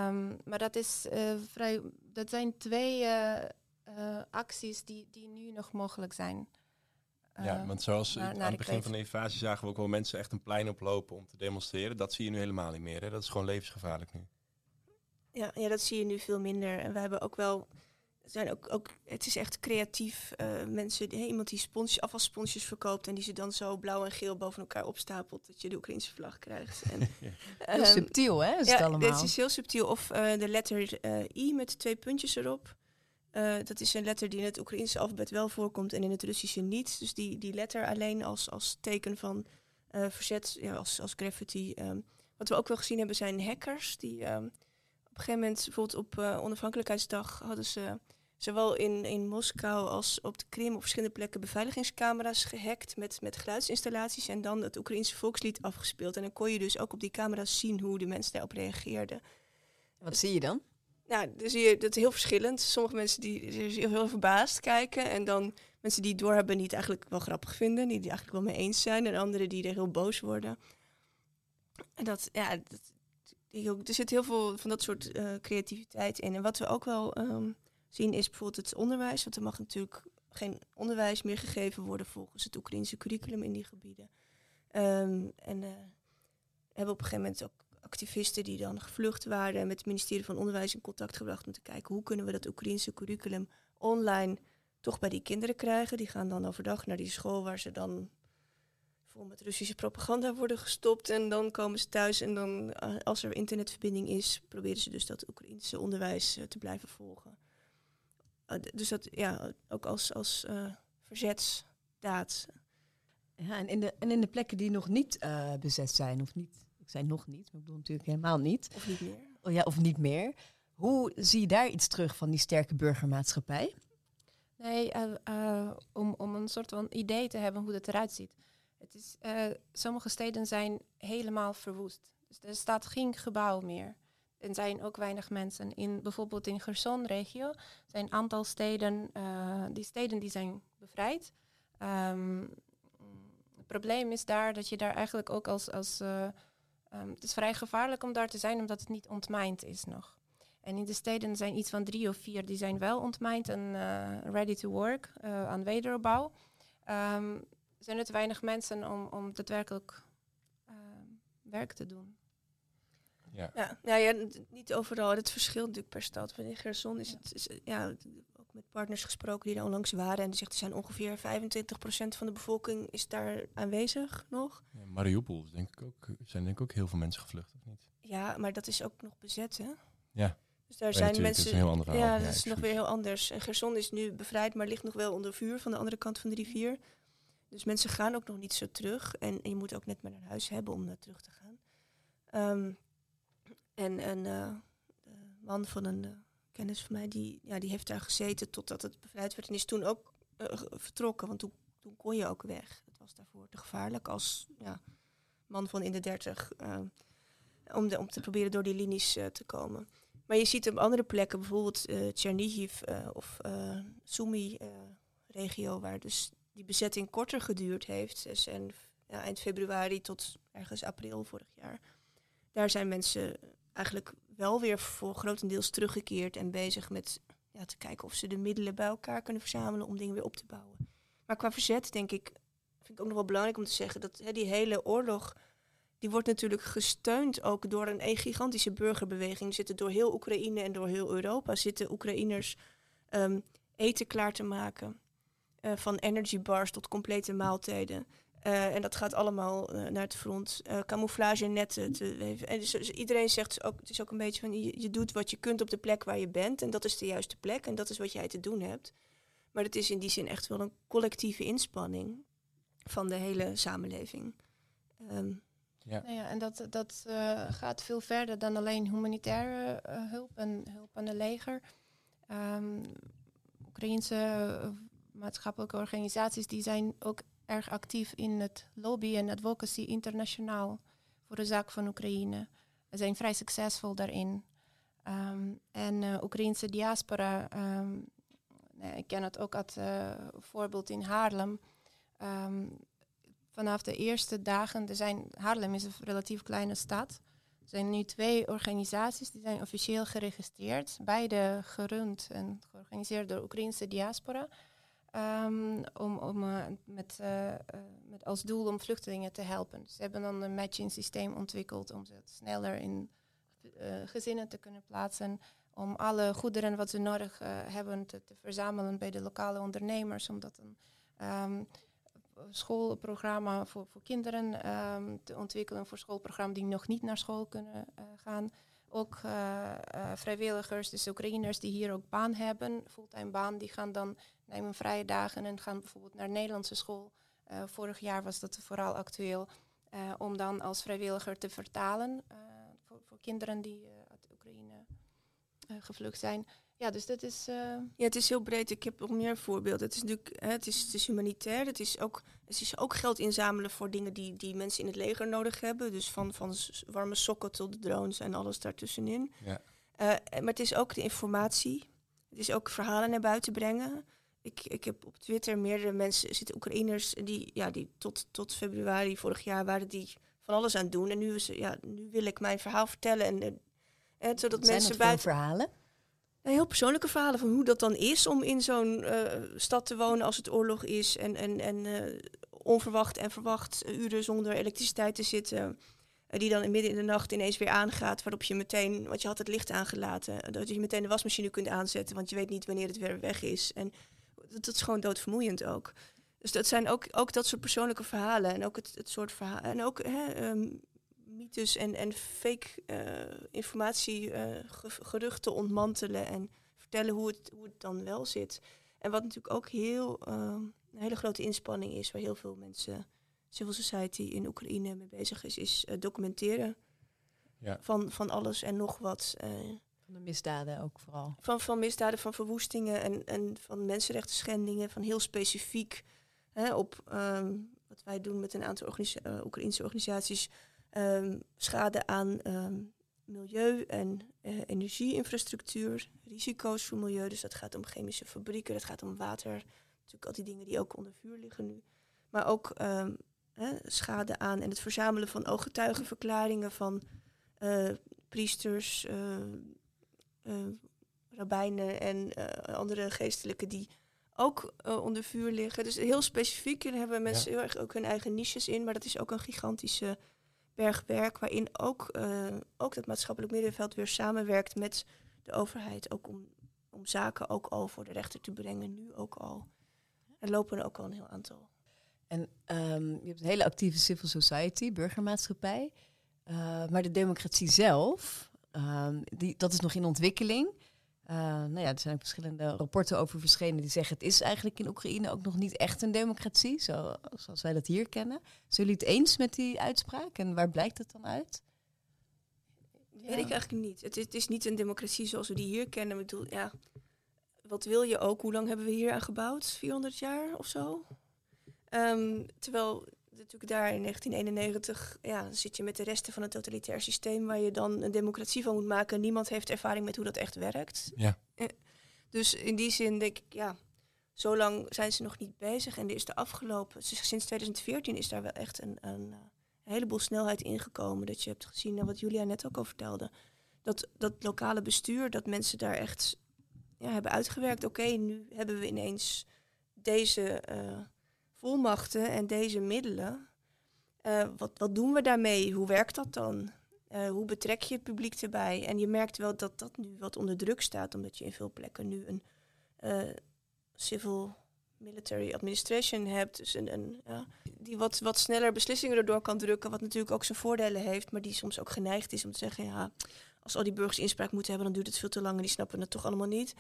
Speaker 4: Um, maar dat, is, vrij, dat zijn twee uh, acties die, die nu nog mogelijk zijn.
Speaker 2: ja, eh, want zoals aan het begin van de invasie zagen we ook wel mensen echt een plein oplopen om te demonstreren. Dat zie je nu helemaal niet meer. Hè? Dat is gewoon levensgevaarlijk nu.
Speaker 3: Ja, ja, dat zie je nu veel minder. En we hebben ook wel zijn ook, ook, het is echt creatief. Uh, mensen, iemand die sponsjes, afvalsponsjes verkoopt en die ze dan zo blauw en geel boven elkaar opstapelt, dat je de Oekraïnse vlag krijgt. En,
Speaker 1: ja. [laughs] heel um, subtiel, hè? Is ja, het allemaal?
Speaker 3: Dit is heel subtiel. Of uh, de letter uh, I met twee puntjes erop. Uh, dat is een letter die in het Oekraïnse alfabet wel voorkomt en in het Russische niet. Dus die, die letter alleen als, als teken van uh, verzet, ja, als, als graffiti. Um, wat we ook wel gezien hebben zijn hackers die um, op een gegeven moment, bijvoorbeeld op uh, onafhankelijkheidsdag, hadden ze zowel in, in Moskou als op de Krim op verschillende plekken beveiligingscamera's gehackt met, met geluidsinstallaties en dan het Oekraïense volkslied afgespeeld. En dan kon je dus ook op die camera's zien hoe de mensen daarop reageerden.
Speaker 1: Wat zie je dan?
Speaker 3: Nou, dan zie je dat heel verschillend. Sommige mensen die, die heel verbaasd kijken en dan mensen die het doorhebben die het eigenlijk wel grappig vinden, die het eigenlijk wel mee eens zijn en anderen die er heel boos worden. En dat, ja, dat, er zit heel veel van dat soort uh, creativiteit in. En wat we ook wel um, zien is bijvoorbeeld het onderwijs. Want er mag natuurlijk geen onderwijs meer gegeven worden volgens het Oekraïnse curriculum in die gebieden. Um, en uh, hebben op een gegeven moment ook activisten die dan gevlucht waren en met het ministerie van Onderwijs in contact gebracht om te kijken hoe kunnen we dat Oekraïnse curriculum online toch bij die kinderen krijgen. Die gaan dan overdag naar die school waar ze dan vol met Russische propaganda worden gestopt. En dan komen ze thuis en dan, eh, als er internetverbinding is, proberen ze dus dat Oekraïnse onderwijs uh, te blijven volgen. Uh, dus dat, ja, ook als, als verzetsdaad.
Speaker 1: Ja, en in, de, en in de plekken die nog niet bezet zijn, of niet, ik zei nog niet, maar ik bedoel natuurlijk helemaal niet.
Speaker 3: Of niet meer.
Speaker 1: Oh, ja, of niet meer. Hoe zie je daar iets terug van die sterke burgermaatschappij?
Speaker 4: Nee, om, om een soort van idee te hebben hoe het eruit ziet. Het is, uh, sommige steden zijn helemaal verwoest. Dus er staat geen gebouw meer. Er zijn ook weinig mensen. In, bijvoorbeeld in Gerson-regio zijn een aantal steden, uh, die steden die zijn bevrijd. Um, het probleem is daar dat je daar eigenlijk ook als... als uh, um, het is vrij gevaarlijk om daar te zijn omdat het niet ontmijnd is nog. En in de steden zijn iets van drie of vier die zijn wel ontmijnd en ready to work aan wederopbouw. Um, zijn te weinig mensen om, om daadwerkelijk werk te doen.
Speaker 3: Ja. Ja, ja, ja, niet overal. Het verschilt natuurlijk per stad. In Gerson is het, is, ja, ook met partners gesproken die er onlangs waren. En die zegt, er zijn ongeveer 25% van de bevolking is daar aanwezig nog.
Speaker 2: Ja, Mariupol denk ik ook, zijn denk ik ook heel veel mensen gevlucht, of niet?
Speaker 3: Ja, maar dat is ook nog bezet, hè?
Speaker 2: Ja.
Speaker 3: Dus daar zijn mensen. Dat is een heel ja, dat is nog weer heel anders. En Gerson is nu bevrijd, maar ligt nog wel onder vuur van de andere kant van de rivier. Dus mensen gaan ook nog niet zo terug. En, je moet ook net maar een huis hebben om naar terug te gaan. Um, en een uh, man van een uh, kennis van mij, die, ja, die heeft daar gezeten totdat het bevrijd werd. En is toen ook uh, vertrokken, want toen, toen kon je ook weg. Het was daarvoor te gevaarlijk als ja, man van in de dertig. om, om te proberen door die linies te komen. Maar je ziet op andere plekken, bijvoorbeeld Chernihiv of Sumy-regio, waar dus die bezetting korter geduurd heeft. Dus en ja, eind februari tot ergens april vorig jaar. Daar zijn mensen eigenlijk wel weer voor grotendeels teruggekeerd en bezig met ja, te kijken of ze de middelen bij elkaar kunnen verzamelen om dingen weer op te bouwen. Maar qua verzet denk ik, vind ik ook nog wel belangrijk om te zeggen dat hè, die hele oorlog, die wordt natuurlijk gesteund ook door een gigantische burgerbeweging. Zitten door heel Oekraïne en door heel Europa zitten Oekraïners um, eten klaar te maken. Uh, van energy bars tot complete maaltijden. Uh, en dat gaat allemaal uh, naar het front. camouflage netten. Te en dus, dus, iedereen zegt ook, het is ook een beetje van je, je, doet wat je kunt op de plek waar je bent. En dat is de juiste plek en dat is wat jij te doen hebt. Maar het is in die zin echt wel een collectieve inspanning van de hele samenleving. Um,
Speaker 4: ja. Nou ja, en dat, dat gaat veel verder dan alleen humanitaire hulp en hulp aan de leger. Um, Oekraïnse maatschappelijke organisaties die zijn ook erg actief in het lobby en advocacy internationaal voor de zaak van Oekraïne. Ze zijn vrij succesvol daarin. Um, en uh, Oekraïnse diaspora, um, nee, ik ken het ook als uh, voorbeeld in Haarlem. Um, vanaf de eerste dagen, er zijn, Haarlem is een relatief kleine stad. Er zijn nu twee organisaties die zijn officieel geregistreerd. Beide gerund en georganiseerd door Oekraïnse diaspora. Um, om, om uh, met, uh, met als doel om vluchtelingen te helpen. Ze hebben dan een matching systeem ontwikkeld om ze sneller in gezinnen te kunnen plaatsen. Om alle goederen wat ze nodig hebben te, te, verzamelen bij de lokale ondernemers. Om dat een um, schoolprogramma voor, voor kinderen um, te ontwikkelen. Voor schoolprogramma die nog niet naar school kunnen gaan ook vrijwilligers, dus Oekraïners die hier ook baan hebben, fulltime baan, die gaan dan nemen vrije dagen en gaan bijvoorbeeld naar Nederlandse school. Uh, vorig jaar was dat vooral actueel, om dan als vrijwilliger te vertalen voor, voor kinderen die uit Oekraïne gevlucht zijn. Ja, dus dat is.
Speaker 3: Ja, het is heel breed. Ik heb nog meer voorbeelden. Het is natuurlijk, hè, het, is, het is humanitair. Het is ook, het is ook geld inzamelen voor dingen die, die mensen in het leger nodig hebben. Dus van, van warme sokken tot de drones en alles daartussenin. Ja. maar het is ook de informatie. Het is ook verhalen naar buiten brengen. Ik, ik heb op Twitter meerdere mensen, zitten Oekraïners, die, ja, die tot, tot februari vorig jaar waren die van alles aan het doen. En nu, is, ja, nu wil ik mijn verhaal vertellen. En, en, en zodat mensen
Speaker 1: buiten. verhalen?
Speaker 3: heel persoonlijke verhalen van hoe dat dan is om in zo'n uh, stad te wonen als het oorlog is. En, en, en uh, onverwacht en verwacht uren zonder elektriciteit te zitten. Die dan midden in de nacht ineens weer aangaat. Waarop je meteen, want je had het licht aangelaten. Dat je meteen de wasmachine kunt aanzetten. Want je weet niet wanneer het weer weg is. En dat, dat is gewoon doodvermoeiend ook. Dus dat zijn ook, ook dat soort persoonlijke verhalen. En ook het, het soort verhalen. En ook hè, um, mythes en, en fake uh, informatie, uh, geruchten ontmantelen. En vertellen hoe het, hoe het dan wel zit. En wat natuurlijk ook heel, uh, een hele grote inspanning is, waar heel veel mensen, civil society in Oekraïne mee bezig is, is documenteren ja. van, van alles en nog wat.
Speaker 1: Van de misdaden ook vooral.
Speaker 3: Van, van misdaden, van verwoestingen en, en van mensenrechten schendingen, van heel specifiek hè, op um, wat wij doen met een aantal organisa uh, Oekraïnse organisaties, um, schade aan um, milieu en uh, energieinfrastructuur, risico's voor milieu. Dus dat gaat om chemische fabrieken, dat gaat om water, natuurlijk al die dingen die ook onder vuur liggen nu. Maar ook hè, schade aan en het verzamelen van ooggetuigenverklaringen van uh, priesters, rabbijnen en uh, andere geestelijke die ook uh, onder vuur liggen. Dus heel specifiek. En hebben mensen heel erg ook hun eigen niches in. Maar dat is ook een gigantische berg werk. Waarin ook, ook dat maatschappelijk middenveld weer samenwerkt met de overheid. Ook om, om zaken ook al voor de rechter te brengen. Nu ook al. Er lopen er ook al een heel aantal.
Speaker 1: En um, je hebt een hele actieve civil society, burgermaatschappij. maar de democratie zelf, Um, die, dat is nog in ontwikkeling. Uh, nou ja, er zijn ook verschillende rapporten over verschenen die zeggen het is eigenlijk in Oekraïne ook nog niet echt een democratie, zo, zoals wij dat hier kennen. Zijn jullie het eens met die uitspraak en waar blijkt het dan uit?
Speaker 3: Ja. Weet ik eigenlijk niet. Het is, het is, niet een democratie zoals we die hier kennen. Ik bedoel, ja, wat wil je ook? Hoe lang hebben we hier aan gebouwd? 400 jaar of zo? Um, terwijl natuurlijk daar in 1991 ja, zit je met de resten van het totalitair systeem waar je dan een democratie van moet maken. Niemand heeft ervaring met hoe dat echt werkt. Ja. Eh, dus in die zin denk ik, ja, zo lang zijn ze nog niet bezig. En er is de afgelopen, sinds 2014 is daar wel echt een, een, een heleboel snelheid ingekomen. Dat je hebt gezien, wat Julia net ook al vertelde. Dat, dat lokale bestuur, dat mensen daar echt ja, hebben uitgewerkt. Oké, nu hebben we ineens deze... Uh, volmachten en deze middelen, uh, wat, wat doen we daarmee? Hoe werkt dat dan? Uh, hoe betrek je het publiek erbij? En je merkt wel dat dat nu wat onder druk staat, omdat je in veel plekken nu een uh, civil military administration hebt. Dus een, een, die wat, wat sneller beslissingen erdoor kan drukken, wat natuurlijk ook zijn voordelen heeft, maar die soms ook geneigd is om te zeggen, ja, als al die burgers inspraak moeten hebben, dan duurt het veel te lang en die snappen het toch allemaal niet.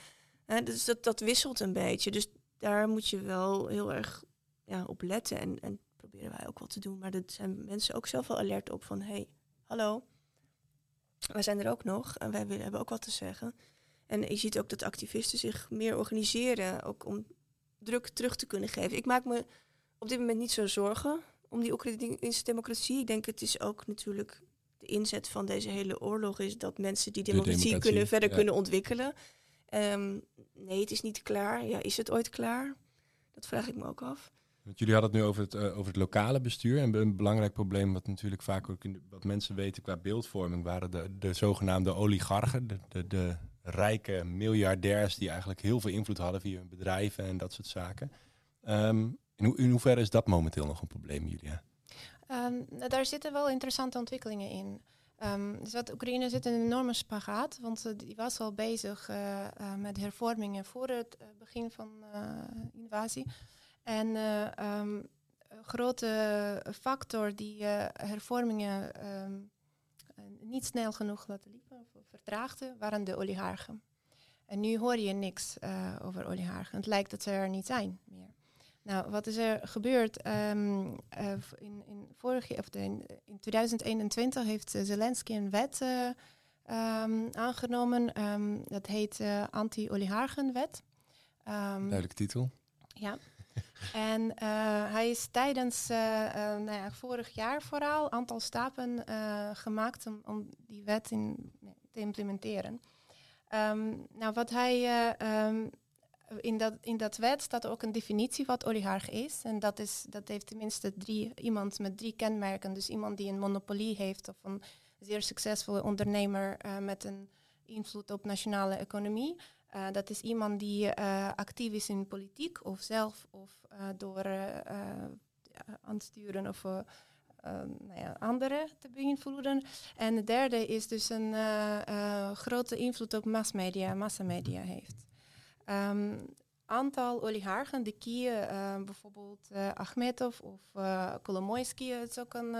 Speaker 3: dus dat, dat wisselt een beetje. Dus daar moet je wel heel erg ja, op letten. En, en proberen wij ook wel te doen. Maar dat zijn mensen ook zelf wel alert op van... hey, hallo, wij zijn er ook nog en wij willen, hebben ook wat te zeggen. En je ziet ook dat activisten zich meer organiseren... ook om druk terug te kunnen geven. Ik maak me op dit moment niet zo zorgen om die Oekraïnse democratie. Ik denk het is ook natuurlijk de inzet van deze hele oorlog... is dat mensen die democratie, kunnen, verder kunnen ontwikkelen... Um, nee, het is niet klaar. Ja, is het ooit klaar? Dat vraag ik me ook af.
Speaker 2: Jullie hadden het nu over het, uh, over het lokale bestuur. En een belangrijk probleem, wat natuurlijk vaak ook in wat mensen weten qua beeldvorming, waren de, de zogenaamde oligarchen. De, de, rijke miljardairs die eigenlijk heel veel invloed hadden via hun bedrijven en dat soort zaken. Um, in, ho in hoeverre is dat momenteel nog een probleem, Julia?
Speaker 4: Um, daar zitten wel interessante ontwikkelingen in. Um, dus wat Oekraïne zit in een enorme spagaat, want uh, die was al bezig uh, met hervormingen voor het begin van de invasie. En um, een grote factor die uh, hervormingen um, niet snel genoeg laten liepen, vertraagde, waren de oligarchen. En nu hoor je niks uh, over oligarchen. Het lijkt dat ze er niet zijn meer. Nou, wat is er gebeurd? Ehm, eh, in, in, vorig, of in, in 2021 heeft eh, Zelensky een wet eh, ehm, aangenomen. Ehm, dat heet eh, Anti-Oligarchenwet. Ehm,
Speaker 2: Duidelijke titel.
Speaker 4: ja. [laughs] En eh, hij is tijdens eh, eh, nou ja, vorig jaar vooral een aantal stappen gemaakt om, om die wet in, te implementeren. Ehm, nou, wat hij eh, ehm, in, dat, in dat wet staat ook een definitie wat oligarch is. En dat, is, dat heeft tenminste drie, iemand met drie kenmerken. Dus iemand die een monopolie heeft of een zeer succesvolle ondernemer met een invloed op nationale economie. Uh, dat is iemand die uh, actief is in politiek of zelf of uh, door aansturen of nou ja, anderen te beïnvloeden. En de derde is dus een grote invloed op massmedia, massamedia heeft. Um, aantal oligarchen, de kieën, bijvoorbeeld Achmetov of Kolomoisky, is ook een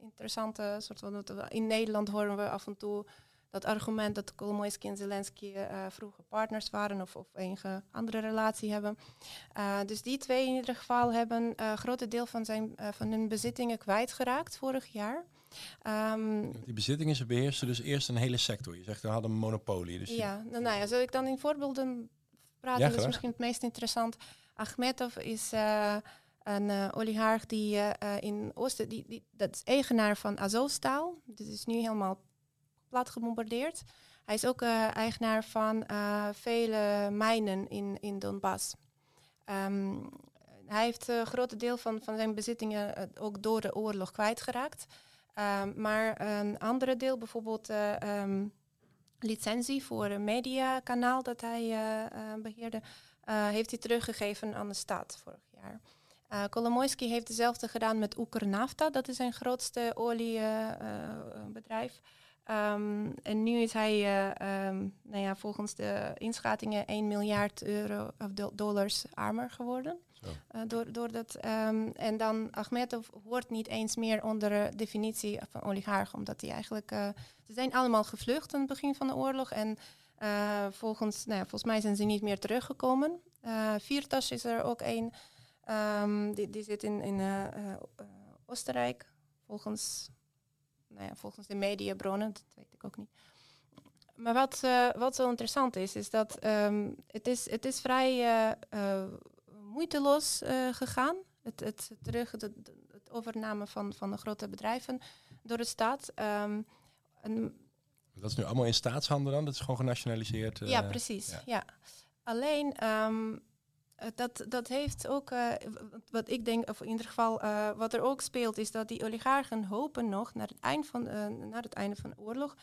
Speaker 4: interessante soort van. In Nederland horen we af en toe dat argument dat Kolomoisky en Zelensky uh, vroeger partners waren of, of enige andere relatie hebben. Uh, dus die twee in ieder geval hebben een uh, groot deel van, zijn, van hun bezittingen kwijtgeraakt vorig jaar. Um,
Speaker 2: die bezittingen, ze beheersen dus eerst een hele sector. Je zegt, we hadden een monopolie. Dus
Speaker 4: ja, nou, nou ja, zal ik dan in voorbeelden praten?
Speaker 2: Ja,
Speaker 4: dat is misschien het meest interessant. Achmetov is een uh, oligarch die uh, in Oosten, die, die, dat is eigenaar van Azovstaal. Dit is nu helemaal plat gebombardeerd. Hij is ook uh, eigenaar van vele mijnen in, in Donbass. Um, hij heeft een groot deel van, van zijn bezittingen ook door de oorlog kwijtgeraakt. Um, maar een andere deel, bijvoorbeeld um, licentie voor een mediakanaal dat hij beheerde, heeft hij teruggegeven aan de staat vorig jaar. Uh, Kolomoisky heeft hetzelfde gedaan met Ukernafta, dat is zijn grootste oliebedrijf. Um, en nu is hij, uh, um, nou ja, volgens de inschattingen 1 miljard euro of do dollars armer geworden. Uh, door, door dat, um, en dan Ahmedov hoort niet eens meer onder de definitie van oligarch, omdat hij eigenlijk, uh, ze zijn allemaal gevlucht aan het begin van de oorlog en volgens, nou ja, volgens mij zijn ze niet meer teruggekomen. Uh, Viertas is er ook een. Um, die, die zit in, in Oostenrijk, volgens, nou ja, volgens de mediabronnen, dat weet ik ook niet. Maar wat, uh, wat zo interessant is, is dat um, het, is, het is vrij moeiteloos gegaan. Het, het, terug, het, het, overname van, van de grote bedrijven door de staat. Um,
Speaker 2: en, dat is nu allemaal in staatshanden dan? Dat is gewoon genationaliseerd?
Speaker 4: ja, precies. Ja. ja. Alleen um, dat, dat heeft ook, uh, wat ik denk, of in ieder geval uh, wat er ook speelt, is dat die oligarchen hopen nog naar het einde van, naar het einde van de oorlog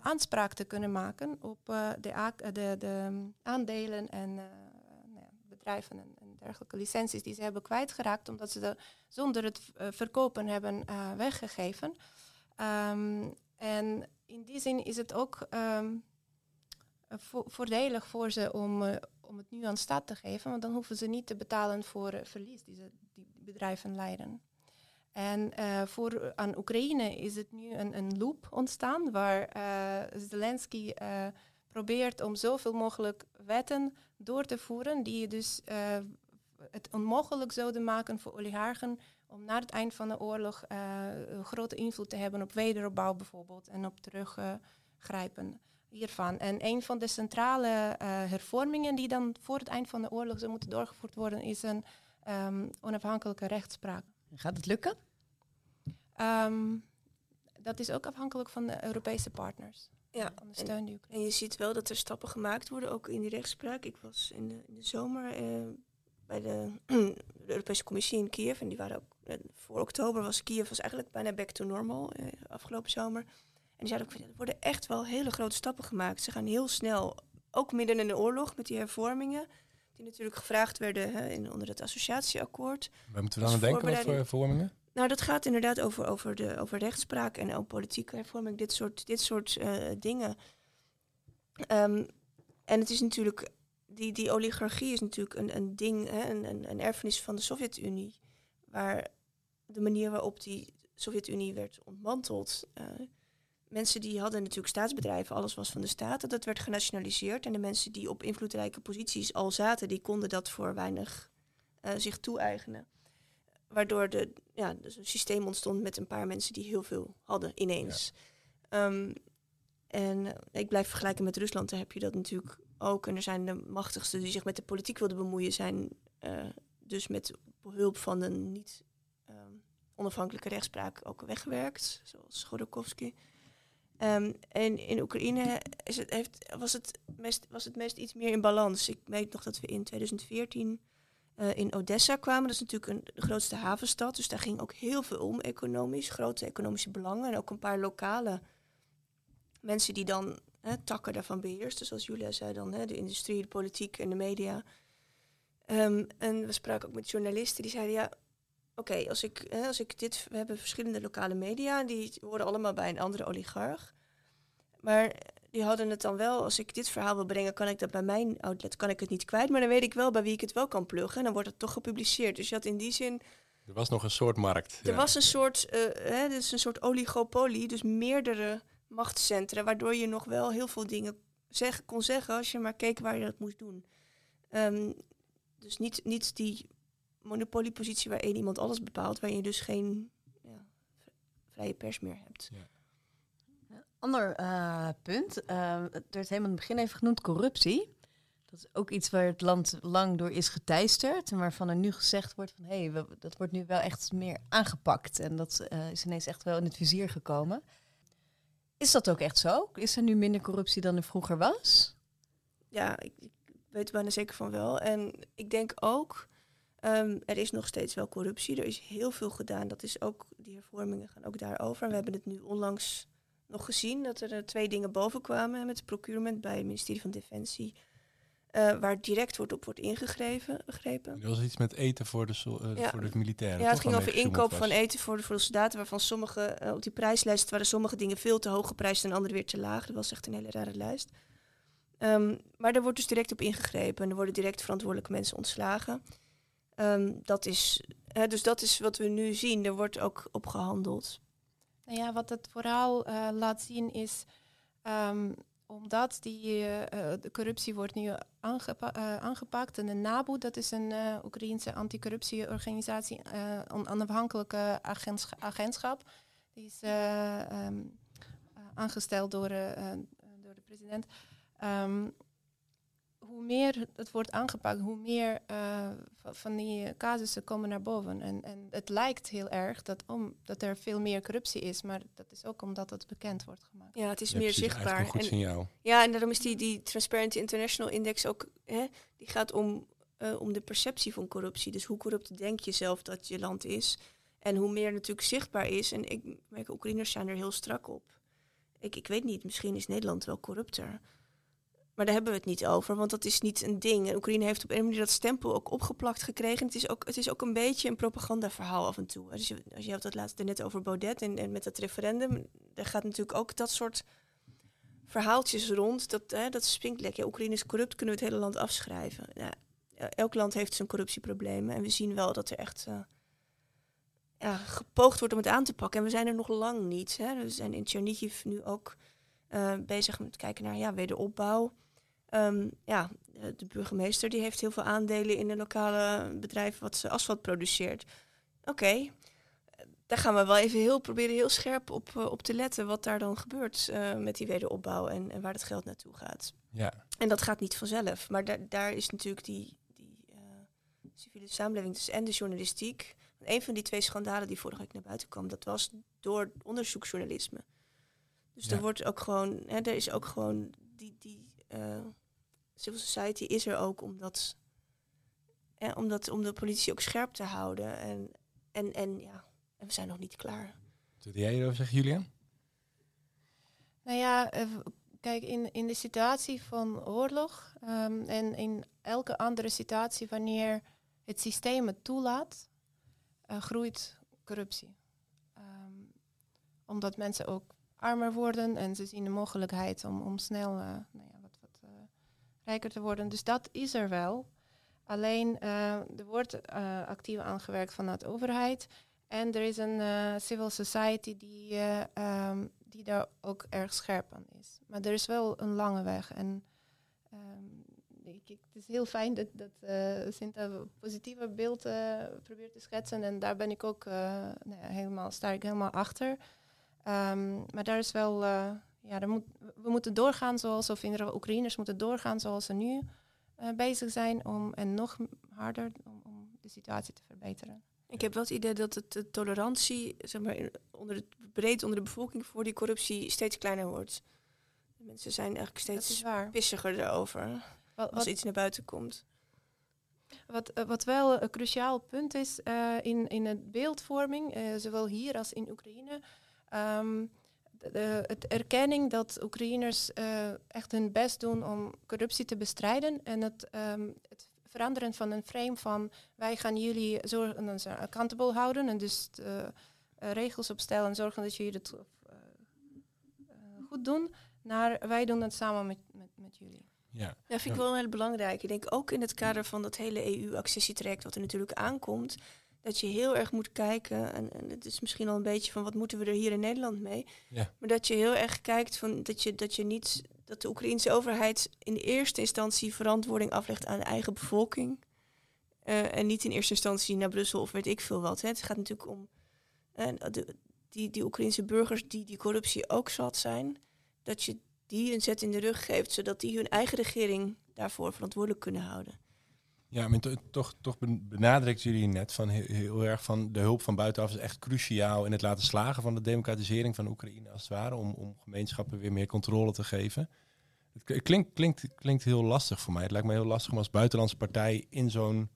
Speaker 4: aanspraak te kunnen maken op de, de, de, aandelen en nou bedrijven en, dergelijke licenties die ze hebben kwijtgeraakt, omdat ze de, zonder het verkopen hebben weggegeven. Um, en in die zin is het ook vo voordelig voor ze om om het nu aan staat te geven, want dan hoeven ze niet te betalen voor uh, verlies die, ze, die bedrijven leiden. En uh, voor aan Oekraïne is het nu een, een loop ontstaan waar Zelensky probeert om zoveel mogelijk wetten door te voeren die dus het onmogelijk zouden maken voor oligarchen om na het eind van de oorlog grote invloed te hebben op wederopbouw bijvoorbeeld en op teruggrijpen hiervan. En een van de centrale uh, hervormingen die dan voor het eind van de oorlog zou moeten doorgevoerd worden, is een um, onafhankelijke rechtspraak.
Speaker 1: Gaat het lukken?
Speaker 4: Um, dat is ook afhankelijk van de Europese partners.
Speaker 3: Ja,
Speaker 4: van de steun die
Speaker 3: en, en je ziet wel dat er stappen gemaakt worden, ook in die rechtspraak. Ik was in de, in de zomer uh, bij de, [clears throat] de, Europese Commissie in Kiev en die waren ook uh, voor oktober was Kiev was eigenlijk bijna back to normal afgelopen zomer. En die zeiden ook, er worden echt wel hele grote stappen gemaakt. Ze gaan heel snel, ook midden in de oorlog met die hervormingen, die natuurlijk gevraagd werden hè, in, onder het associatieakkoord.
Speaker 2: Waar moeten we dan aan denken, wat voor hervormingen?
Speaker 3: Nou, dat gaat inderdaad over, over, de, over rechtspraak en ook politieke hervorming, dit soort, dit soort uh, dingen. Um, en het is natuurlijk, die, die oligarchie is natuurlijk een, een ding, hè, een, een, een erfenis van de Sovjet-Unie, waar de manier waarop die Sovjet-Unie werd ontmanteld, uh, mensen die hadden natuurlijk staatsbedrijven, alles was van de staat. Dat werd genationaliseerd. En de mensen die op invloedrijke posities al zaten, die konden dat voor weinig eh, zich toe-eigenen. Waardoor de, ja, dus een systeem ontstond met een paar mensen die heel veel hadden ineens. Ehm, en eh, ik blijf vergelijken met Rusland, daar heb je dat natuurlijk ook. En er zijn de machtigsten die zich met de politiek wilden bemoeien, zijn eh, dus met behulp van een niet ehm, onafhankelijke rechtspraak ook weggewerkt, zoals Godorkovsky. Ehm, en in Oekraïne is het, heeft, was, het meest, was het meest iets meer in balans. Ik weet nog dat we in 2014 eh, in Odessa kwamen. Dat is natuurlijk een, de grootste havenstad. Dus daar ging ook heel veel om economisch. Grote economische belangen. En ook een paar lokale mensen die dan hè, takken daarvan beheersten. Zoals Julia zei dan, hè, de industrie, de politiek en de media. Ehm, en we spraken ook met journalisten die zeiden, ja, oké, als ik, hè, als ik dit, we hebben verschillende lokale media, die horen allemaal bij een andere oligarch. Maar die hadden het dan wel, als ik dit verhaal wil brengen, kan ik dat bij mijn outlet, kan ik het niet kwijt. Maar dan weet ik wel bij wie ik het wel kan pluggen en dan wordt het toch gepubliceerd. Dus je had in die zin,
Speaker 2: Er was nog een soort markt.
Speaker 3: er
Speaker 2: ja.
Speaker 3: was een soort, eh hè, dit is een soort oligopolie, dus meerdere machtscentra, waardoor je nog wel heel veel dingen zeg, kon zeggen als je maar keek waar je dat moest doen. Ehm, dus niet, niet die monopoliepositie waar één iemand alles bepaalt, waar je dus geen ja, vrije pers meer hebt.
Speaker 1: Ander eh, punt, eh, het werd helemaal in het begin even genoemd, corruptie. Dat is ook iets waar het land lang door is geteisterd. En waarvan er nu gezegd wordt van hé, hey, we- dat wordt nu wel echt meer aangepakt. En dat eh, is ineens echt wel in het vizier gekomen. Is dat ook echt zo? Is er nu minder corruptie dan er vroeger was?
Speaker 3: Ja, ik, ik weet er bijna zeker van wel. En ik denk ook, ehm, er is nog steeds wel corruptie. Er is heel veel gedaan. Dat is ook, die hervormingen gaan ook daarover. En we hebben het nu onlangs nog gezien dat er eh, twee dingen boven kwamen met procurement bij het ministerie van Defensie. eh, waar direct wordt op wordt ingegrepen. gegrepen.
Speaker 2: Er was iets met eten voor de, sol- eh,
Speaker 3: Ja.
Speaker 2: voor de militairen.
Speaker 3: Ja, het ging over inkoop van eten voor de, voor de soldaten, waarvan sommige op die prijslijst waren sommige dingen veel te hoog geprijsd en andere weer te laag. Dat was echt een hele rare lijst. Ehm, maar er wordt dus direct op ingegrepen en er worden direct verantwoordelijke mensen ontslagen. Ehm, dat is, hè, dus dat is wat we nu zien. Er wordt ook op gehandeld.
Speaker 4: Nou ja, wat het vooral eh, laat zien is, ehm, omdat die, eh, eh, de corruptie wordt nu aangepa aangepakt. En de NABU, dat is een Oekraïense anticorruptieorganisatie, een onafhankelijke agents- agentschap. Die is eh, ehm, eh, aangesteld door, door de president. Hoe meer het wordt aangepakt, hoe meer eh, va- van die casussen komen naar boven. En, en het lijkt heel erg dat, om, dat er veel meer corruptie is, maar dat is ook omdat het bekend wordt gemaakt.
Speaker 3: Ja, het is
Speaker 2: Ja,
Speaker 3: meer
Speaker 2: precies,
Speaker 3: zichtbaar.
Speaker 2: Een goed
Speaker 3: En,
Speaker 2: signaal.
Speaker 3: ja, en daarom is die, die Transparency International Index ook, hè, die gaat om, eh, om de perceptie van corruptie. Dus hoe corrupt denk je zelf dat je land is? En hoe meer natuurlijk zichtbaar is. En ik merk, Oekraïners zijn er heel strak op. Ik, ik weet niet, misschien is Nederland wel corrupter. Maar daar hebben we het niet over, want dat is niet een ding. En Oekraïne heeft op een manier dat stempel ook opgeplakt gekregen. Het is ook, het is ook een beetje een propagandaverhaal af en toe. Als je, als je had het laatst net over Baudet en, en met dat referendum. Daar gaat natuurlijk ook dat soort verhaaltjes rond. Dat, hè, dat springt lekker. Oekraïne is corrupt, kunnen we het hele land afschrijven. Elk land heeft zijn corruptieproblemen. En we zien wel dat er echt eh, ja, gepoogd wordt om het aan te pakken. En we zijn er nog lang niet. Hè. We zijn in Chernihiv nu ook eh, bezig met kijken naar ja, wederopbouw. Ehm, ja, de burgemeester die heeft heel veel aandelen in een lokale bedrijf wat ze asfalt produceert. Oké, daar gaan we wel even heel proberen heel scherp op, eh, op te letten wat daar dan gebeurt eh, met die wederopbouw en, en waar het geld naartoe gaat.
Speaker 2: Ja.
Speaker 3: En dat gaat niet vanzelf. Maar da- daar is natuurlijk die, die eh, civiele samenleving dus en de journalistiek. Een van die twee schandalen die vorige week naar buiten kwam, dat was door onderzoeksjournalisme. Dus
Speaker 2: Ja.
Speaker 3: er wordt ook gewoon, hè, er is ook gewoon die, die civil society is er ook om dat, eh, om de politie ook scherp te houden. En, en, en ja, en we zijn nog niet klaar.
Speaker 2: Wat wil jij erover zeggen, Julian?
Speaker 4: Nou ja, eh, kijk, in, in de situatie van oorlog ehm, en in elke andere situatie wanneer het systeem het toelaat, eh, groeit corruptie. Ehm, omdat mensen ook armer worden en ze zien de mogelijkheid om, om snel eh, nou ja, rijker te worden. Dus dat is er wel. Alleen eh, er wordt eh, actief aangewerkt vanuit de overheid. En er is een eh, civil society die, eh, ehm, die daar ook erg scherp aan is. Maar er is wel een lange weg. En ehm, ik, ik, het is heel fijn dat, dat uh, een positieve beeld uh, probeert te schetsen. En daar ben ik ook nou helemaal, sta ik helemaal achter. Um, maar daar is wel, ja, moet, we moeten doorgaan zoals, of in Oekraïners moeten doorgaan zoals ze nu bezig zijn. Om, en nog harder om, om de situatie te verbeteren.
Speaker 3: Ik heb wel het idee dat het, de tolerantie zeg maar, onder het, breed onder de bevolking voor die corruptie steeds kleiner wordt. De mensen zijn eigenlijk steeds pissiger erover wat, als iets naar buiten komt.
Speaker 4: Wat, uh, wat wel een cruciaal punt is uh, in, in het beeldvorming, uh, zowel hier als in Oekraïne, um, de, het erkenning dat Oekraïners echt hun best doen om corruptie te bestrijden en het, um, het veranderen van een frame van wij gaan jullie zorgen, accountable houden en dus de, regels opstellen en zorgen dat jullie het goed doen, naar wij doen het samen met, met, met jullie.
Speaker 3: Ja. Dat vind ik wel heel belangrijk. Ik denk ook in het kader van dat hele EU-accessietraject wat er natuurlijk aankomt, dat je heel erg moet kijken, en, en het is misschien al een beetje van wat moeten we er hier in Nederland mee, ja. maar dat je heel erg kijkt van dat je, dat je niet, dat de Oekraïnse overheid in eerste instantie verantwoording aflegt aan de eigen bevolking. Uh, en niet in eerste instantie naar Brussel of weet ik veel wat. Hè. Het gaat natuurlijk om uh, de, die, die Oekraïnse burgers die die corruptie ook zat zijn. Dat je die een zet in de rug geeft, zodat die hun eigen regering daarvoor verantwoordelijk kunnen houden.
Speaker 2: Ja, maar toch, toch benadrukt jullie net van heel, erg van de hulp van buitenaf is echt cruciaal in het laten slagen van de democratisering van Oekraïne als het ware, om, om gemeenschappen weer meer controle te geven. Het klinkt, klinkt, klinkt heel lastig voor mij. Het lijkt me heel lastig om als buitenlandse partij in zo'n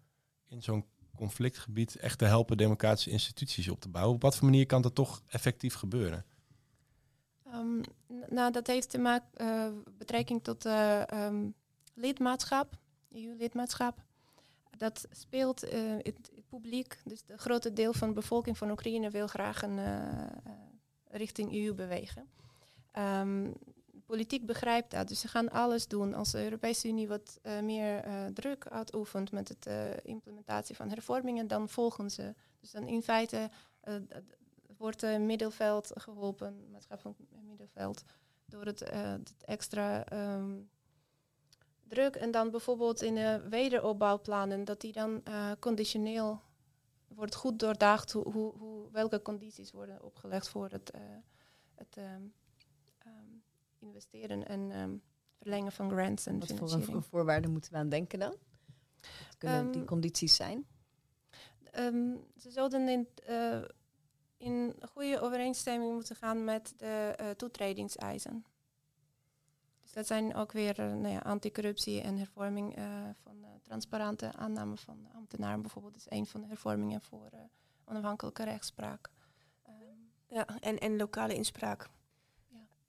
Speaker 2: conflictgebied echt te helpen democratische instituties op te bouwen. Op wat voor manier kan dat toch effectief gebeuren?
Speaker 4: Um, nou, dat heeft te maken uh, betrekking tot um, lidmaatschap, EU-lidmaatschap. Dat speelt uh, het, het, publiek, dus het grote deel van de bevolking van Oekraïne wil graag een, richting EU bewegen. Um, politiek begrijpt dat, dus ze gaan alles doen. Als de Europese Unie wat meer druk uitoefent met de implementatie van hervormingen, dan volgen ze. Dus dan in feite wordt het middenveld geholpen, maatschappelijk middenveld, door het, het extra um, druk. En dan bijvoorbeeld in de wederopbouwplannen, dat die dan uh, conditioneel wordt goed doordacht hoe, hoe, hoe, welke condities worden opgelegd voor het, uh, het um, um, investeren en verlengen van grants en
Speaker 1: Wat financiering. voor voorwaarden moeten we aan denken dan? Wat kunnen die condities zijn?
Speaker 4: ze zouden in in goede overeenstemming moeten gaan met de toetredingseisen. Dus dat zijn ook weer uh, nou ja, anticorruptie en hervorming uh, van transparante aanname van ambtenaren. Bijvoorbeeld is een van de hervormingen voor onafhankelijke rechtspraak.
Speaker 3: Um, ja, en, en lokale inspraak.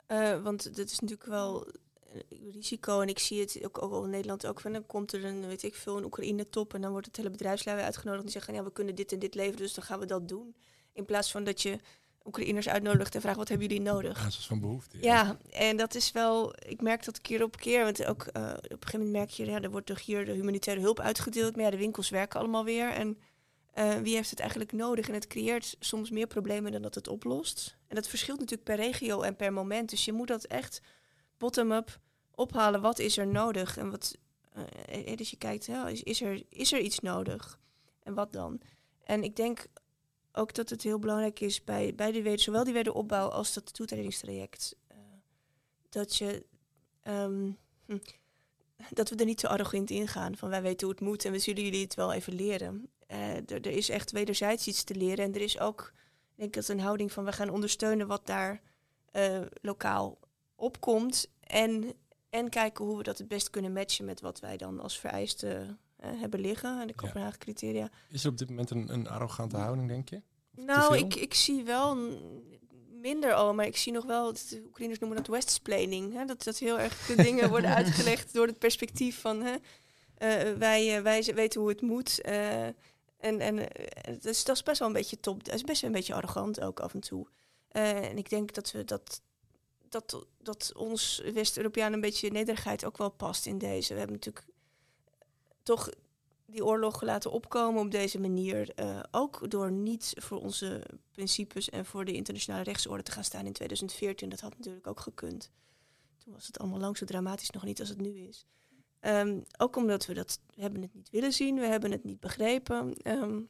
Speaker 3: Ja. want dat is natuurlijk wel risico en ik zie het ook, ook al in Nederland ook van dan komt er een weet ik veel een Oekraïne top en dan wordt het hele bedrijfsleven uitgenodigd en die zeggen ja we kunnen dit en dit leveren dus dan gaan we dat doen. In plaats van dat je Oekraïners uitnodigt en vraagt wat hebben jullie nodig.
Speaker 2: Is van behoefte.
Speaker 3: Ja. en dat is wel, ik merk dat keer op keer, want ook uh, op een gegeven moment merk je, ja, er wordt toch hier de humanitaire hulp uitgedeeld, maar ja, de winkels werken allemaal weer. En uh, wie heeft het eigenlijk nodig? En het creëert soms meer problemen dan dat het oplost. En dat verschilt natuurlijk per regio en per moment. Dus je moet dat echt bottom-up ophalen. Wat is er nodig? En wat, uh, dus je kijkt, ja, is, is, er, is er iets nodig? En wat dan? En ik denk ook dat het heel belangrijk is bij, bij de zowel die wederopbouw als dat toetredingstraject. Uh, dat je um, hm, dat we er niet te arrogant in gaan van wij weten hoe het moet en we zullen jullie het wel even leren. Uh, er, is echt wederzijds iets te leren en er is ook, denk ik, dat een houding van we gaan ondersteunen wat daar uh, lokaal opkomt en, en kijken hoe we dat het best kunnen matchen met wat wij dan als vereiste hebben liggen, de Kopenhagen criteria.
Speaker 2: Is er op dit moment een, een arrogante houding, denk je?
Speaker 3: nou, ik, ik zie wel minder al, maar ik zie nog wel, de Oekraïners noemen dat westsplaining. Hè? Dat, dat heel erg de dingen worden [laughs] uitgelegd door het perspectief van hè, uh, wij, uh, wij weten hoe het moet. Uh, en en dus, dat is best wel een beetje top. Dat is best wel een beetje arrogant ook af en toe. en ik denk dat we dat. Dat, dat ons West-Europeaan een beetje nederigheid ook wel past in deze. We hebben natuurlijk toch die oorlog laten opkomen op deze manier. Uh, ook door niet voor onze principes en voor de internationale rechtsorde te gaan staan in 2014. Dat had natuurlijk ook gekund. Toen was het allemaal lang zo dramatisch nog niet als het nu is. Ehm, ook omdat we dat we hebben het niet willen zien, we hebben het niet begrepen. Ehm,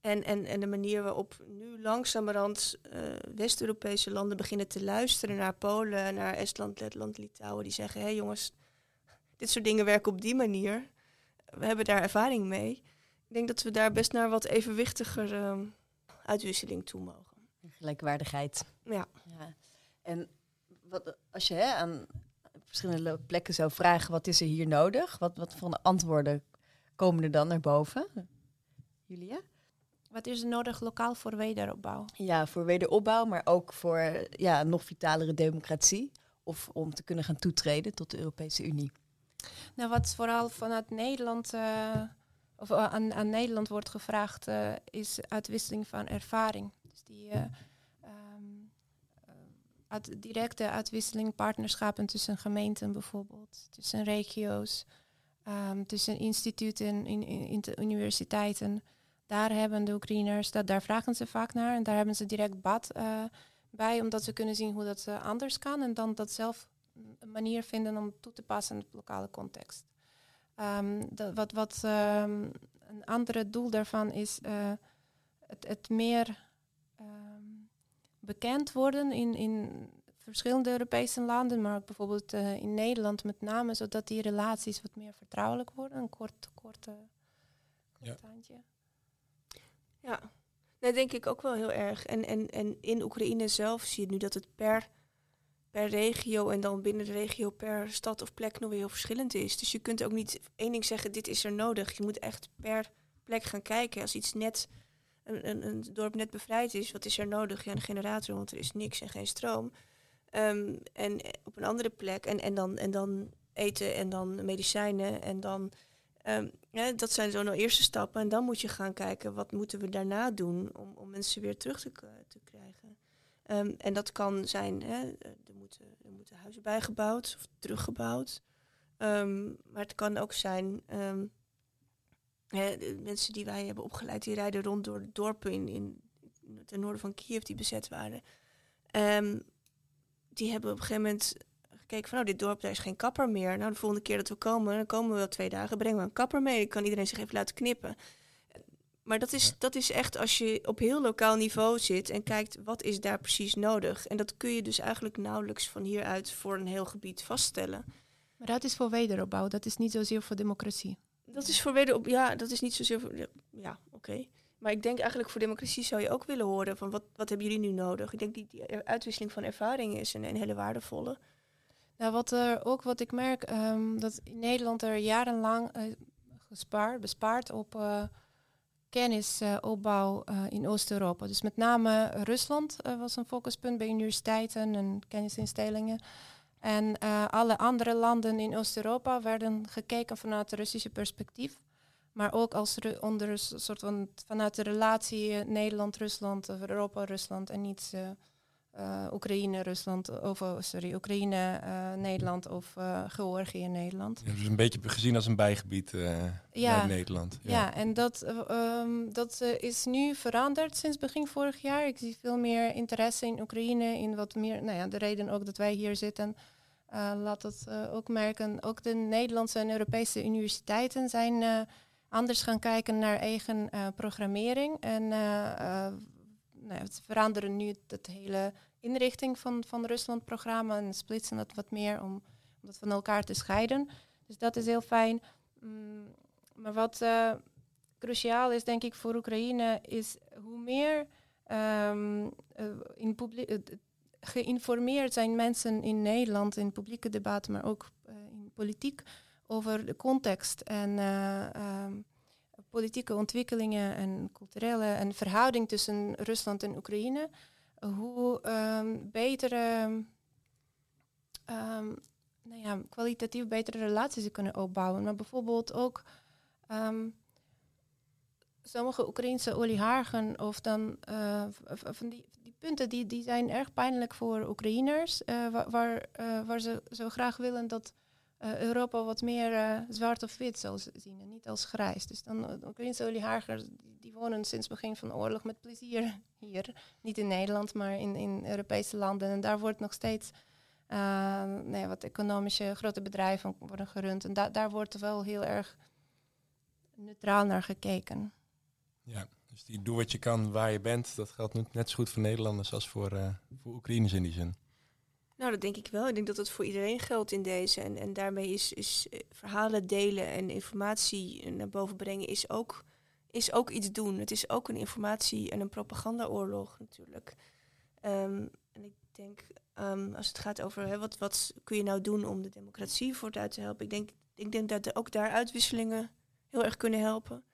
Speaker 3: en, en, en de manier waarop nu langzamerhand uh, West-Europese landen beginnen te luisteren naar Polen, naar Estland, Letland, Litouwen, die zeggen: hé hey jongens, dit soort dingen werken op die manier. We hebben daar ervaring mee. Ik denk dat we daar best naar wat evenwichtiger uh, uitwisseling toe mogen.
Speaker 1: Gelijkwaardigheid.
Speaker 3: Ja.
Speaker 1: ja. En wat, als je hè, aan verschillende plekken zou vragen, wat is er hier nodig? Wat, wat voor antwoorden komen er dan naar boven? Julia?
Speaker 4: Wat is er nodig lokaal voor wederopbouw?
Speaker 1: Ja, voor wederopbouw, maar ook voor ja, nog vitalere democratie. Of om te kunnen gaan toetreden tot de Europese Unie.
Speaker 4: Nou, wat vooral vanuit Nederland, uh, of uh, aan, aan, Nederland wordt gevraagd, uh, is uitwisseling van ervaring. Dus die uit, directe uitwisseling, partnerschappen tussen gemeenten bijvoorbeeld, tussen regio's, um, tussen instituten, in, in, universiteiten. Daar hebben de Oekraïners, dat, daar vragen ze vaak naar en daar hebben ze direct bad bij, omdat ze kunnen zien hoe dat anders kan en dan dat zelf een manier vinden om toe te passen in de lokale context. Um, dat, wat wat um, een andere doel daarvan is uh, het, het, meer um, bekend worden in, in verschillende Europese landen, maar ook bijvoorbeeld uh, in Nederland met name, zodat die relaties wat meer vertrouwelijk worden. Een kort, korte, kort ja. handje.
Speaker 3: Ja, dat denk ik ook wel heel erg. En, en, en in Oekraïne zelf zie je nu dat het per per regio en dan binnen de regio per stad of plek nog weer heel verschillend is. Dus je kunt ook niet één ding zeggen, dit is er nodig. Je moet echt per plek gaan kijken. Als iets net, een, een, een dorp net bevrijd is, wat is er nodig? Ja, een generator, want er is niks en geen stroom. Um, en op een andere plek, en, en, dan, en dan eten en dan medicijnen en dan... Ja, dat zijn zo'n eerste stappen. En dan moet je gaan kijken, wat moeten we daarna doen om, om mensen weer terug te, te krijgen. Um, en dat kan zijn, hè, er, moeten, er moeten huizen bijgebouwd of teruggebouwd. Um, maar het kan ook zijn, um, hè, de mensen die wij hebben opgeleid, die rijden rond door dorpen in, in, ten noorden van Kiev die bezet waren. die hebben op een gegeven moment gekeken van, nou, dit dorp, daar is geen kapper meer. Nou, de volgende keer dat we komen, dan komen we wel twee dagen, brengen we een kapper mee. Dan kan iedereen zich even laten knippen. Maar dat is, dat is echt als je op heel lokaal niveau zit en kijkt wat is daar precies nodig. En dat kun je dus eigenlijk nauwelijks van hieruit voor een heel gebied vaststellen.
Speaker 4: Maar dat is voor wederopbouw, dat is niet zozeer voor democratie.
Speaker 3: Dat is voor wederop, ja, dat is niet zozeer voor, ja, oké. Maar ik denk eigenlijk voor democratie zou je ook willen horen van wat, wat hebben jullie nu nodig? Ik denk die, die uitwisseling van ervaring is een, een hele waardevolle.
Speaker 4: Nou, wat er ook wat ik merk, um, dat in Nederland er jarenlang uh, gespaard, bespaard op uh, kennisopbouw uh, in Oost-Europa. Dus met name Rusland uh, was een focuspunt bij universiteiten en kennisinstellingen. En uh, alle andere landen in Oost-Europa werden gekeken vanuit het Russische perspectief. Maar ook als onder een soort van vanuit de relatie Nederland-Rusland, Europa-Rusland en niet uh, Oekraïne, Rusland, of oh, sorry, Oekraïne, uh, Nederland of uh, Georgië, Nederland.
Speaker 2: Ja, dus een beetje gezien als een bijgebied ja. bij Nederland.
Speaker 4: Ja, ja en dat, um, dat is nu veranderd sinds begin vorig jaar. Ik zie veel meer interesse in Oekraïne, in wat meer, nou ja, de reden ook dat wij hier zitten. laat dat ook merken. Ook de Nederlandse en Europese universiteiten zijn anders gaan kijken naar eigen programmering. En nou, veranderen nu het hele inrichting van, van Rusland-programma en splitsen het wat meer om, om dat van elkaar te scheiden. Dus dat is heel fijn. Mm, maar wat uh, cruciaal is, denk ik, voor Oekraïne, is hoe meer um, uh, in publiek, geïnformeerd zijn mensen in Nederland in publieke debatten, maar ook in politiek, over de context en um, politieke ontwikkelingen en culturele en verhouding tussen Rusland en Oekraïne, hoe um, betere, um, nou ja, kwalitatief betere relaties ze kunnen opbouwen. Maar bijvoorbeeld ook um, sommige Oekraïnse oligarchen of dan uh, van die, die punten die, die zijn erg pijnlijk voor Oekraïners, uh, waar, uh, waar ze zo graag willen dat uh, Europa wat meer uh, zwart of wit zal zien en niet als grijs. Dus dan Oekraïnse oligarchen, die, die, wonen sinds begin van de oorlog met plezier [laughs] hier. Niet in Nederland, maar in, in Europese landen. En daar wordt nog steeds nee, wat economische grote bedrijven worden gerund. En da daar wordt wel heel erg neutraal naar gekeken.
Speaker 2: Ja, dus die doe wat je kan waar je bent. Dat geldt net zo goed voor Nederlanders als voor, voor Oekraïners in die zin.
Speaker 3: Nou, dat denk ik wel. Ik denk dat het voor iedereen geldt in deze. En, en daarmee is, is eh, verhalen delen en informatie naar boven brengen is ook, is ook iets doen. Het is ook een informatie- en een propagandaoorlog natuurlijk. Um, en ik denk, um, als het gaat over wat, wat kun je nou doen om de democratie vooruit te helpen. Ik denk, ik denk dat ook daar uitwisselingen heel erg kunnen helpen.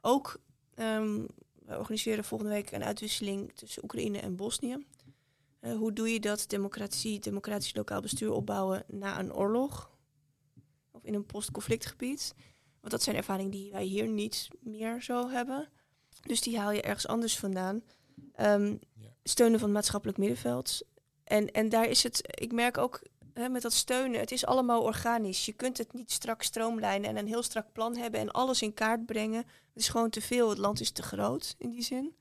Speaker 3: Ook, um, we organiseren volgende week een uitwisseling tussen Oekraïne en Bosnië. Uh, hoe doe je dat, democratie, democratisch lokaal bestuur opbouwen na een oorlog? Of in een post-conflictgebied? Want dat zijn ervaringen die wij hier niet meer zo hebben. Dus die haal je ergens anders vandaan. Um, ja. Steunen van het maatschappelijk middenveld. En, en daar is het, ik merk ook hè, met dat steunen, het is allemaal organisch. Je kunt het niet strak stroomlijnen en een heel strak plan hebben en alles in kaart brengen. Het is gewoon te veel, het land is te groot in die zin.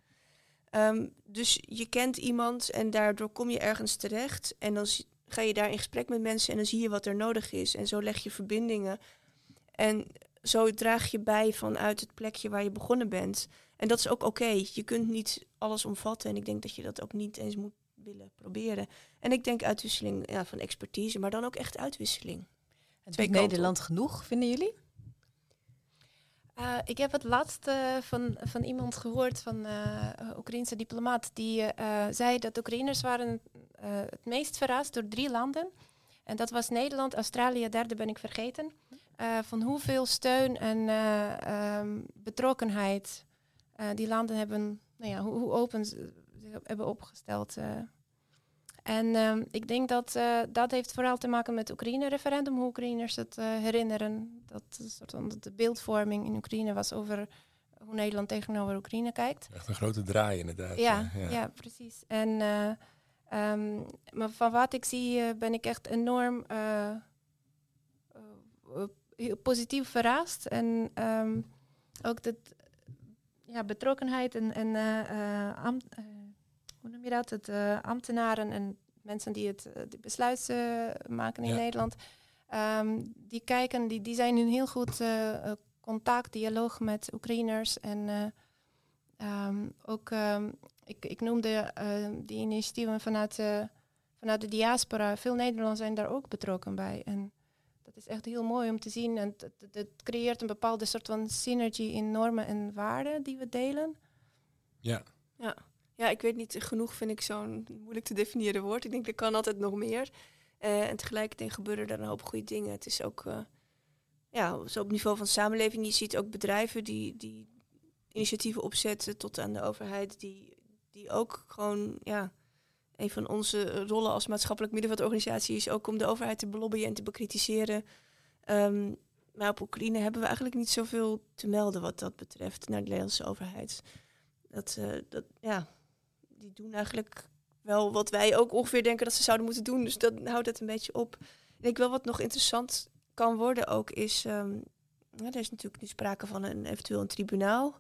Speaker 3: Um, dus je kent iemand en daardoor kom je ergens terecht. En dan ga je daar in gesprek met mensen en dan zie je wat er nodig is. En zo leg je verbindingen. En zo draag je bij vanuit het plekje waar je begonnen bent. En dat is ook oké. Je kunt niet alles omvatten. En ik denk dat je dat ook niet eens moet willen proberen. En ik denk uitwisseling ja, van expertise, maar dan ook echt uitwisseling.
Speaker 1: Het Twee Nederland genoeg, vinden jullie?
Speaker 4: Uh, ik heb het laatste van, van iemand gehoord, van uh, Oekraïnse diplomaat, die zei dat Oekraïners waren het meest verrast door drie landen. En dat was Nederland, Australië, derde ben ik vergeten. van hoeveel steun en um, betrokkenheid die landen hebben, nou ja, hoe, hoe open ze hebben opgesteld en uh, ik denk dat uh, dat heeft vooral te maken met het Oekraïne-referendum, hoe Oekraïners het uh, herinneren. Dat soort van de beeldvorming in Oekraïne was over hoe Nederland tegenover Oekraïne kijkt.
Speaker 2: Echt een grote draai inderdaad.
Speaker 4: Ja, ja. ja precies. En, um, maar van wat ik zie ben ik echt enorm positief verrast. En um, ook dat ja, betrokkenheid en, en hoe noem je dat? Het uh, ambtenaren en mensen die het die besluiten maken in Nederland. Um, die kijken, die, die zijn in heel goed contact, dialoog met Oekraïners. En um, ook, um, ik, ik noemde die initiatieven vanuit, vanuit de diaspora. Veel Nederlanders zijn daar ook betrokken bij. En dat is echt heel mooi om te zien. En het creëert een bepaalde soort van synergie in normen en waarden die we delen.
Speaker 2: Ja.
Speaker 3: Ja. Ja, ik weet niet, genoeg vind ik zo'n moeilijk te definiëren woord. Ik denk, er kan altijd nog meer. Uh, en tegelijkertijd gebeuren er een hoop goede dingen. Het is ook, uh, ja, zo op niveau van samenleving. Je ziet ook bedrijven die, die initiatieven opzetten tot aan de overheid. Die, die ook gewoon, ja, een van onze rollen als maatschappelijk middenveldorganisatie is ook om de overheid te belobbyen en te bekritiseren. Um, maar op Oekraïne hebben we eigenlijk niet zoveel te melden wat dat betreft naar de Nederlandse overheid. Dat, uh, dat, ja, die doen eigenlijk wel wat wij ook ongeveer denken dat ze zouden moeten doen. Dus dat houdt het een beetje op. Ik denk wel wat nog interessant kan worden ook is... Um, er is natuurlijk nu sprake van een eventueel een tribunaal...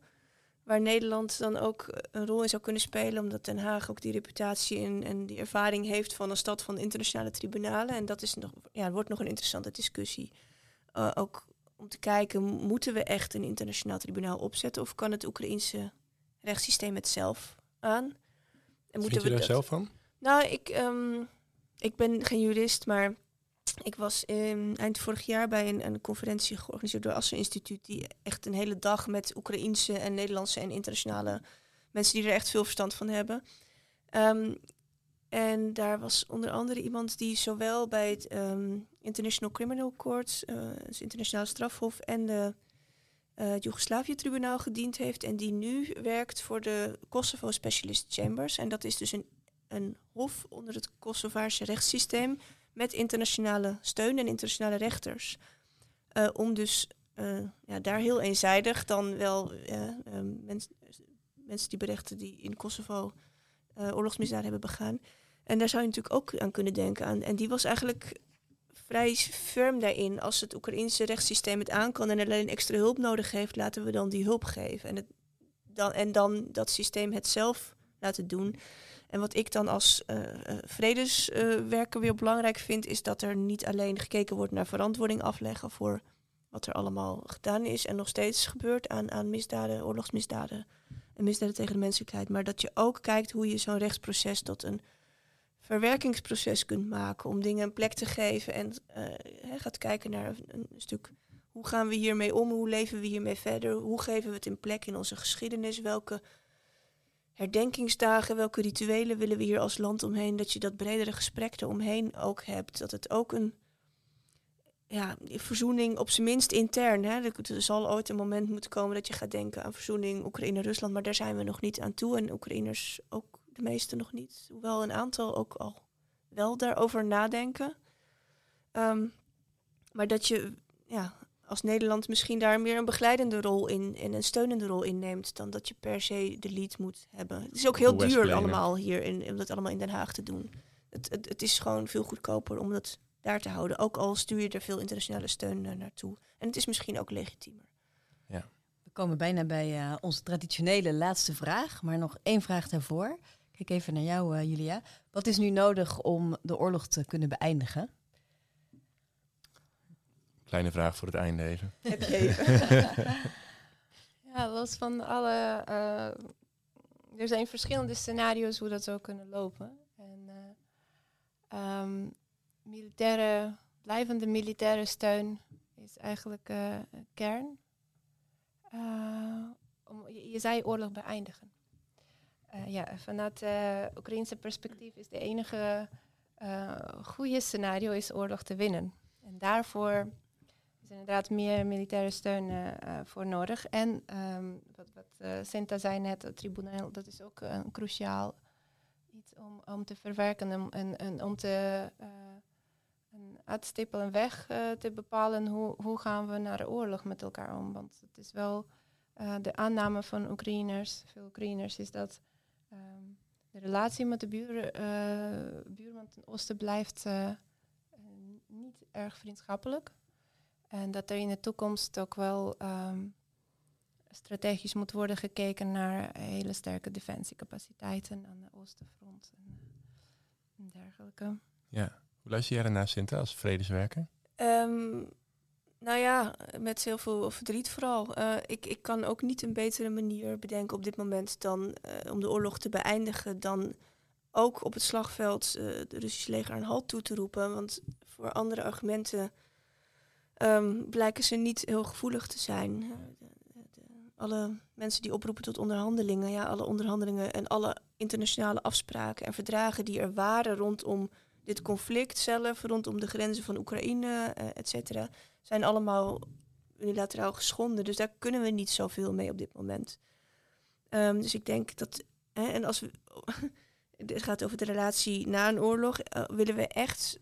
Speaker 3: waar Nederland dan ook een rol in zou kunnen spelen... omdat Den Haag ook die reputatie en, en die ervaring heeft van een stad van internationale tribunalen. En dat is nog, ja, wordt nog een interessante discussie. Uh, ook om te kijken, moeten we echt een internationaal tribunaal opzetten... of kan het Oekraïense rechtssysteem het zelf aan...
Speaker 2: En moeten je daar zelf van?
Speaker 3: Nou, ik, um, ik ben geen jurist, maar ik was in, eind vorig jaar bij een, een conferentie georganiseerd door Assen Instituut, die echt een hele dag met Oekraïense en Nederlandse en internationale mensen die er echt veel verstand van hebben. Um, en daar was onder andere iemand die zowel bij het um, International Criminal Court, uh, het internationale strafhof, en de uh, het Joegoslavië-tribunaal gediend heeft en die nu werkt voor de Kosovo Specialist Chambers. En dat is dus een, een hof onder het Kosovaarse rechtssysteem met internationale steun en internationale rechters. Uh, om dus uh, ja, daar heel eenzijdig dan wel mens, mensen die berechten die in Kosovo oorlogsmisdaden hebben begaan. En daar zou je natuurlijk ook aan kunnen denken. Aan. En die was eigenlijk vrij firm daarin. Als het Oekraïnse rechtssysteem het aan kan en alleen extra hulp nodig heeft, laten we dan die hulp geven. En, het, dan, en dan dat systeem het zelf laten doen. En wat ik dan als uh, vredeswerker weer belangrijk vind, is dat er niet alleen gekeken wordt naar verantwoording afleggen voor wat er allemaal gedaan is en nog steeds gebeurt aan, aan misdaden, oorlogsmisdaden en misdaden tegen de menselijkheid, maar dat je ook kijkt hoe je zo'n rechtsproces tot een verwerkingsproces kunt maken om dingen een plek te geven en uh, gaat kijken naar een, een, stuk hoe gaan we hiermee om, hoe leven we hiermee verder, hoe geven we het een plek in onze geschiedenis, welke herdenkingsdagen, welke rituelen willen we hier als land omheen, dat je dat bredere gesprek eromheen ook hebt, dat het ook een ja, verzoening op zijn minst intern. Hè. Er zal ooit een moment moeten komen dat je gaat denken aan verzoening Oekraïne-Rusland, maar daar zijn we nog niet aan toe en Oekraïners ook de meeste nog niet. Hoewel een aantal ook al wel daarover nadenken. Um, maar dat je ja, als Nederland misschien daar meer een begeleidende rol in en een steunende rol in neemt dan dat je per se de lead moet hebben. Het is ook heel duur allemaal hier in, om dat allemaal in Den Haag te doen. Het, het, het, is gewoon veel goedkoper om dat daar te houden. Ook al stuur je er veel internationale steun uh, naartoe. En het is misschien ook legitiemer.
Speaker 1: Ja. We komen bijna bij uh, onze traditionele laatste vraag, maar nog één vraag daarvoor. Kijk even naar jou, uh, Julia. Wat is nu nodig om de oorlog te kunnen beëindigen?
Speaker 2: Kleine vraag voor het einde even.
Speaker 3: Heb je [laughs] even? [laughs]
Speaker 4: ja, los van alle. Uh, er zijn verschillende scenario's hoe dat zou kunnen lopen. En uh, um, militaire, blijvende militaire steun is eigenlijk uh, kern. om, je, je zei oorlog beëindigen. Ja, vanuit het Oekraïnse perspectief is de enige goede scenario is oorlog te winnen. En daarvoor is inderdaad meer militaire steun voor nodig. En um, wat, wat Sinta zei net, het tribunaal, dat is ook een cruciaal iets om, om te verwerken en, en, om te een uitstippelen, een weg te bepalen hoe, hoe gaan we naar de oorlog met elkaar om. Want het is wel de aanname van Oekraïners, veel Oekraïners, is dat um, de relatie met de buur, buurman ten oosten blijft niet erg vriendschappelijk. En dat er in de toekomst ook wel um, strategisch moet worden gekeken naar hele sterke defensiecapaciteiten aan de Oostenfront en, dergelijke.
Speaker 2: Ja, hoe luister jij ernaar, Sinta, als vredeswerker?
Speaker 3: Nou ja, met heel veel verdriet vooral. Uh, ik, ik kan ook niet een betere manier bedenken op dit moment dan uh, om de oorlog te beëindigen dan ook op het slagveld uh, de Russische leger een halt toe te roepen. Want voor andere argumenten um, blijken ze niet heel gevoelig te zijn. Alle mensen die oproepen tot onderhandelingen, ja, alle onderhandelingen en alle internationale afspraken en verdragen die er waren rondom dit conflict zelf, rondom de grenzen van Oekraïne, et cetera, zijn allemaal unilateraal geschonden. Dus daar kunnen we niet zoveel mee op dit moment. Um, dus ik denk dat, hè, en als we, [laughs] het gaat over de relatie na een oorlog, uh, willen we echt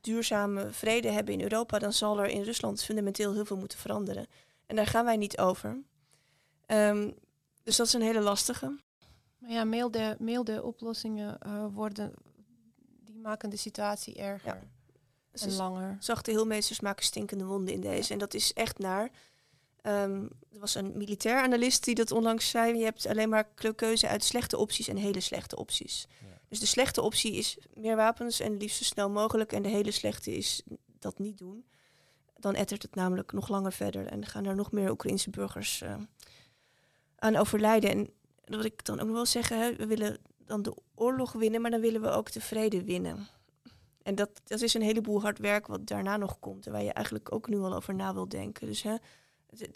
Speaker 3: duurzame vrede hebben in Europa, dan zal er in Rusland fundamenteel heel veel moeten veranderen. En daar gaan wij niet over. Um, dus dat is een hele lastige.
Speaker 4: Maar ja, milde, milde oplossingen uh, worden, die maken de situatie erger ja. En langer.
Speaker 3: Zachte heelmeesters maken stinkende wonden in deze. En dat is echt naar. Um, er was een militair analist die dat onlangs zei. Je hebt alleen maar keuze uit slechte opties en hele slechte opties. Ja. Dus de slechte optie is meer wapens en liefst zo snel mogelijk. En de hele slechte is dat niet doen. Dan ettert het namelijk nog langer verder en gaan er nog meer Oekraïnse burgers uh, aan overlijden. En wat ik dan ook nog wil zeggen, hè, we willen dan de oorlog winnen, maar dan willen we ook de vrede winnen. En dat, dat is een heleboel hard werk wat daarna nog komt en waar je eigenlijk ook nu al over na wil denken. Dus hè,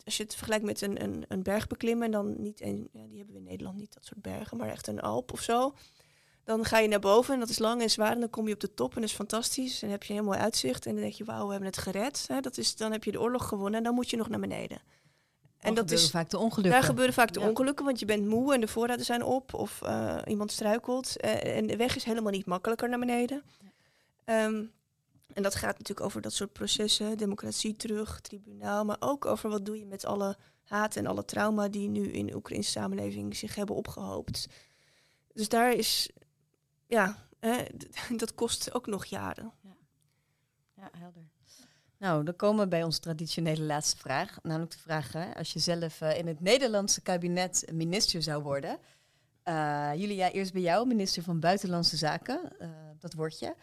Speaker 3: als je het vergelijkt met een, een, een berg beklimmen, en dan niet een, ja, die hebben we in Nederland niet, dat soort bergen, maar echt een Alp of zo. Dan ga je naar boven en dat is lang en zwaar. En dan kom je op de top en dat is fantastisch. En heb je een heel mooi uitzicht. En dan denk je, wauw, we hebben het gered. dat is, dan heb je de oorlog gewonnen en dan moet je nog naar beneden.
Speaker 1: En dat is vaak de ongelukken.
Speaker 3: Daar gebeuren vaak de ongelukken, want je bent moe en de voorraden zijn op. Of uh, iemand struikelt. Uh, en de weg is helemaal niet makkelijker naar beneden. Ja. Um, en dat gaat natuurlijk over dat soort processen. Democratie terug, tribunaal. Maar ook over wat doe je met alle haat en alle trauma die nu in de Oekraïnse samenleving zich hebben opgehoopt. Dus daar is ja, hè, [laughs] dat kost ook nog jaren.
Speaker 1: Ja. ja, helder. Nou, dan komen we bij onze traditionele laatste vraag. Namelijk de vraag, hè, als je zelf uh, in het Nederlandse kabinet minister zou worden, Uh, Julia, eerst bij jou, minister van Buitenlandse Zaken. Uh, dat word je.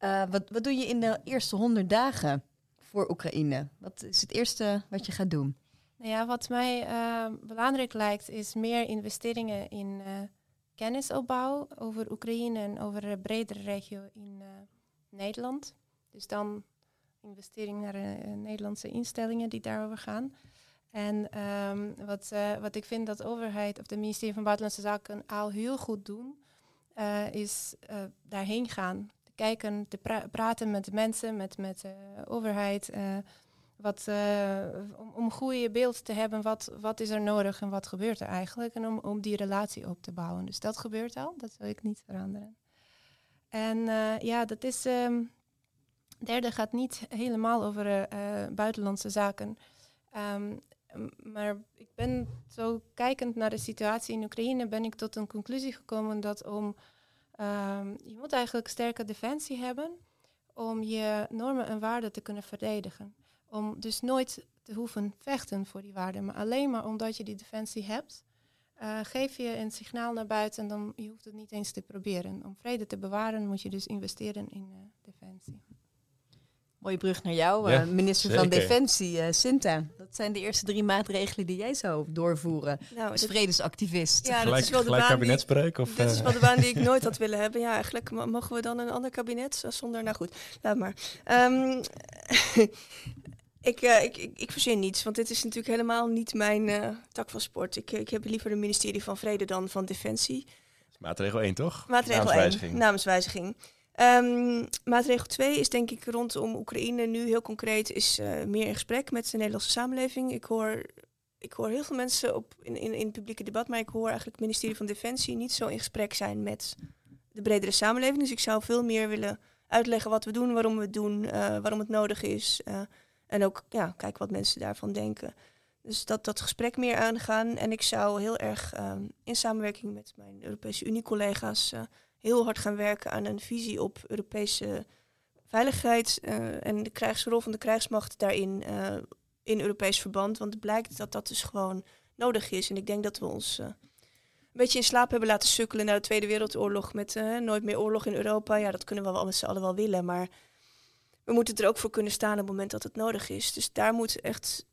Speaker 1: Uh, wat, wat doe je in de eerste honderd dagen voor Oekraïne? Wat is het eerste wat je gaat doen?
Speaker 4: Nou ja, wat mij belangrijk lijkt, is meer investeringen in kennisopbouw over Oekraïne en over een bredere regio in Nederland. Dus dan investering naar Nederlandse instellingen die daarover gaan. En um, wat, wat ik vind dat de overheid of de ministerie van Buitenlandse Zaken al heel goed doen, is daarheen gaan. Kijken, te pra praten met mensen, met, met de overheid. wat, om, om een goede beeld te hebben, wat, wat is er nodig en wat gebeurt er eigenlijk. En om, om die relatie op te bouwen. Dus dat gebeurt al, dat wil ik niet veranderen. En ja, dat is. Um, derde gaat niet helemaal over buitenlandse zaken. Um, maar ik ben zo kijkend naar de situatie in Oekraïne, ben ik tot een conclusie gekomen dat om um, je moet eigenlijk sterke defensie hebben om je normen en waarden te kunnen verdedigen. Om dus nooit te hoeven vechten voor die waarden, maar alleen maar omdat je die defensie hebt, uh, geef je een signaal naar buiten en dan je hoeft het niet eens te proberen. Om vrede te bewaren moet je dus investeren in uh, defensie.
Speaker 1: Mooie brug naar jou, ja, uh, minister zeker. van Defensie, uh, Sinta. Dat zijn de eerste drie maatregelen die jij zou doorvoeren nou, als vredesactivist.
Speaker 2: Ja, gelijk, dat is wel de baan kabinetsbreuk? Of,
Speaker 3: dit is wel de baan die ik [laughs] nooit had willen hebben. Ja, eigenlijk mogen we dan een ander kabinet zonder... Nou goed, laat maar. Um, [laughs] ik, uh, ik, ik, ik, verzin niets, want dit is natuurlijk helemaal niet mijn tak van sport. Ik, ik heb liever een ministerie van Vrede dan van Defensie.
Speaker 2: Maatregel 1, toch?
Speaker 3: Maatregel naamswijziging. 1, naamswijziging. Um, maatregel 2 is denk ik rondom Oekraïne nu heel concreet is uh, meer in gesprek met de Nederlandse samenleving. Ik hoor, ik hoor heel veel mensen op, in, in, in het publieke debat, maar ik hoor eigenlijk het ministerie van Defensie niet zo in gesprek zijn met de bredere samenleving. Dus ik zou veel meer willen uitleggen wat we doen, waarom we het doen, uh, waarom het nodig is. Uh, en ook ja, kijken wat mensen daarvan denken. Dus dat, dat gesprek meer aangaan. En ik zou heel erg um, in samenwerking met mijn Europese Unie-collega's heel hard gaan werken aan een visie op Europese veiligheid uh, en de krijgsrol van de krijgsmacht daarin uh, in Europees verband. Want het blijkt dat dat dus gewoon nodig is. En ik denk dat we ons uh, een beetje in slaap hebben laten sukkelen naar de Tweede Wereldoorlog met nooit meer oorlog in Europa. Ja, dat kunnen we wel met z'n allen wel willen, maar we moeten er ook voor kunnen staan op het moment dat het nodig is. Dus daar moet echt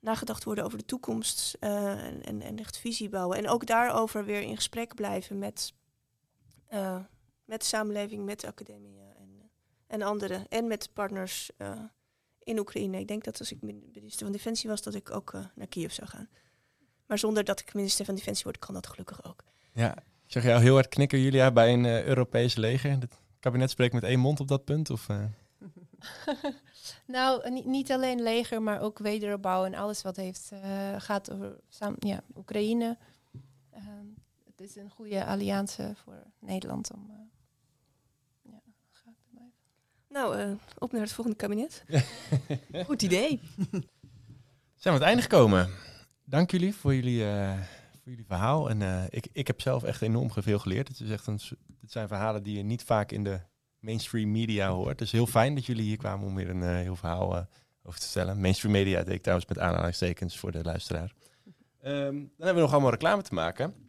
Speaker 3: nagedacht worden over de toekomst en, en, en echt visie bouwen. En ook daarover weer in gesprek blijven met uh, met de samenleving, met de academie en, en anderen. En met partners uh, in Oekraïne. Ik denk dat als ik minister van Defensie was, dat ik ook uh, naar Kiev zou gaan. Maar zonder dat ik minister van Defensie word, kan dat gelukkig ook.
Speaker 2: Ja, ik zeg jou heel hard knikken, Julia, bij een Europese leger. Het kabinet spreekt met één mond op dat punt? Of, [laughs]
Speaker 4: nou, niet, alleen leger, maar ook wederopbouw en alles wat heeft, gaat over ja, Oekraïne. Ehm, het is een goede alliantie voor Nederland om. Uh,
Speaker 3: ja, te blijven. Nou, uh, op naar het volgende kabinet. [laughs]
Speaker 1: Goed idee.
Speaker 2: Zijn we aan het einde gekomen. Dank jullie voor jullie, uh, voor jullie verhaal. En ik, ik heb zelf echt enorm veel geleerd. Het, is echt een, het zijn verhalen die je niet vaak in de mainstream media hoort. Het is heel fijn dat jullie hier kwamen om weer een heel verhaal over te stellen. Mainstream media deed ik trouwens met aanhalingstekens voor de luisteraar. Um, dan hebben we nog allemaal reclame te maken.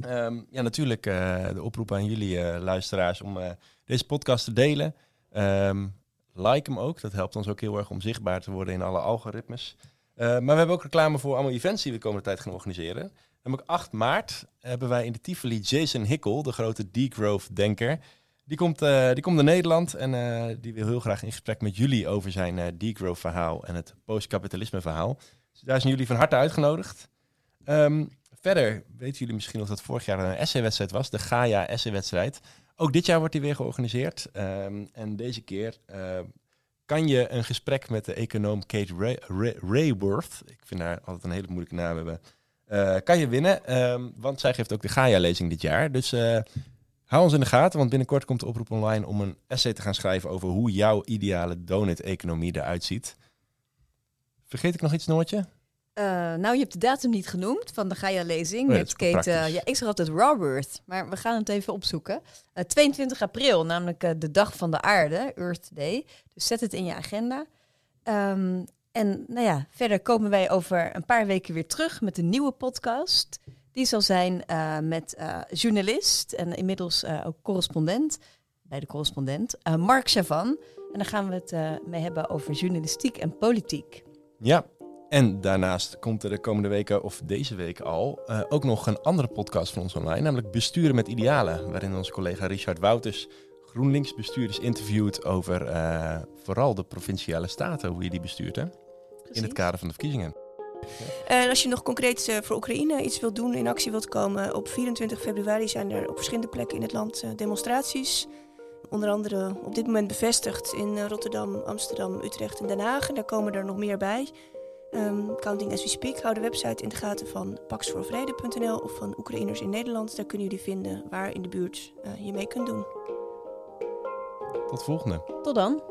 Speaker 2: Um, ja, natuurlijk uh, de oproep aan jullie uh, luisteraars om uh, deze podcast te delen. Um, like hem ook, dat helpt ons ook heel erg om zichtbaar te worden in alle algoritmes. maar we hebben ook reclame voor allemaal events die we de komende tijd gaan organiseren. Namelijk 8 maart hebben wij in de Tivoli Jason Hickel, de grote degrowth-denker. Die komt, die komt naar Nederland en die wil heel graag in gesprek met jullie over zijn degrowth-verhaal en het postkapitalisme-verhaal. Dus daar zijn jullie van harte uitgenodigd. Um, Verder weten jullie misschien nog dat vorig jaar een essay-wedstrijd was, de Gaia essay-wedstrijd. Ook dit jaar wordt die weer georganiseerd. Um, en deze keer uh, kan je een gesprek met de econoom Kate Ray Ray Rayworth, ik vind haar altijd een hele moeilijke naam hebben, uh, kan je winnen. Um, want zij geeft ook de Gaia-lezing dit jaar. Dus uh, hou ons in de gaten, want binnenkort komt de oproep online om een essay te gaan schrijven over hoe jouw ideale donut-economie eruit ziet. Vergeet ik nog iets, Noortje?
Speaker 1: Uh, nou, je hebt de datum niet genoemd van de Gaia-lezing oh met Kate. Uh, ja, ik zeg altijd Robert, maar we gaan het even opzoeken. Uh, eh, 22 april, namelijk de dag van de aarde, Earth Day. Dus zet het in je agenda. Um, en nou ja, verder komen wij over een paar weken weer terug met een nieuwe podcast. Die zal zijn eh, met eh, journalist en inmiddels eh, ook correspondent bij de correspondent, eh, Mark Chavan. En daar gaan we het eh, mee hebben over journalistiek en politiek.
Speaker 2: Ja, en daarnaast komt er de komende weken, of deze week al, eh, ook nog een andere podcast van ons online, namelijk Besturen met Idealen, waarin onze collega Richard Wouters GroenLinks bestuurders interviewt over eh, vooral de provinciale staten, hoe je die bestuurt, hè? in het kader van de verkiezingen.
Speaker 3: En als je nog concreet eh, voor Oekraïne iets wilt doen, in actie wilt komen, op 24 februari zijn er op verschillende plekken in het land eh, demonstraties. Onder andere op dit moment bevestigd in eh, Rotterdam, Amsterdam, Utrecht en Den Haag. En daar komen er nog meer bij. Ehm, counting as we speak. Hou de website in de gaten van paxvoorvrede.nl of van Oekraïners in Nederland. Daar kunnen jullie vinden waar in de buurt eh, je mee kunt doen.
Speaker 2: Tot volgende.
Speaker 1: Tot dan.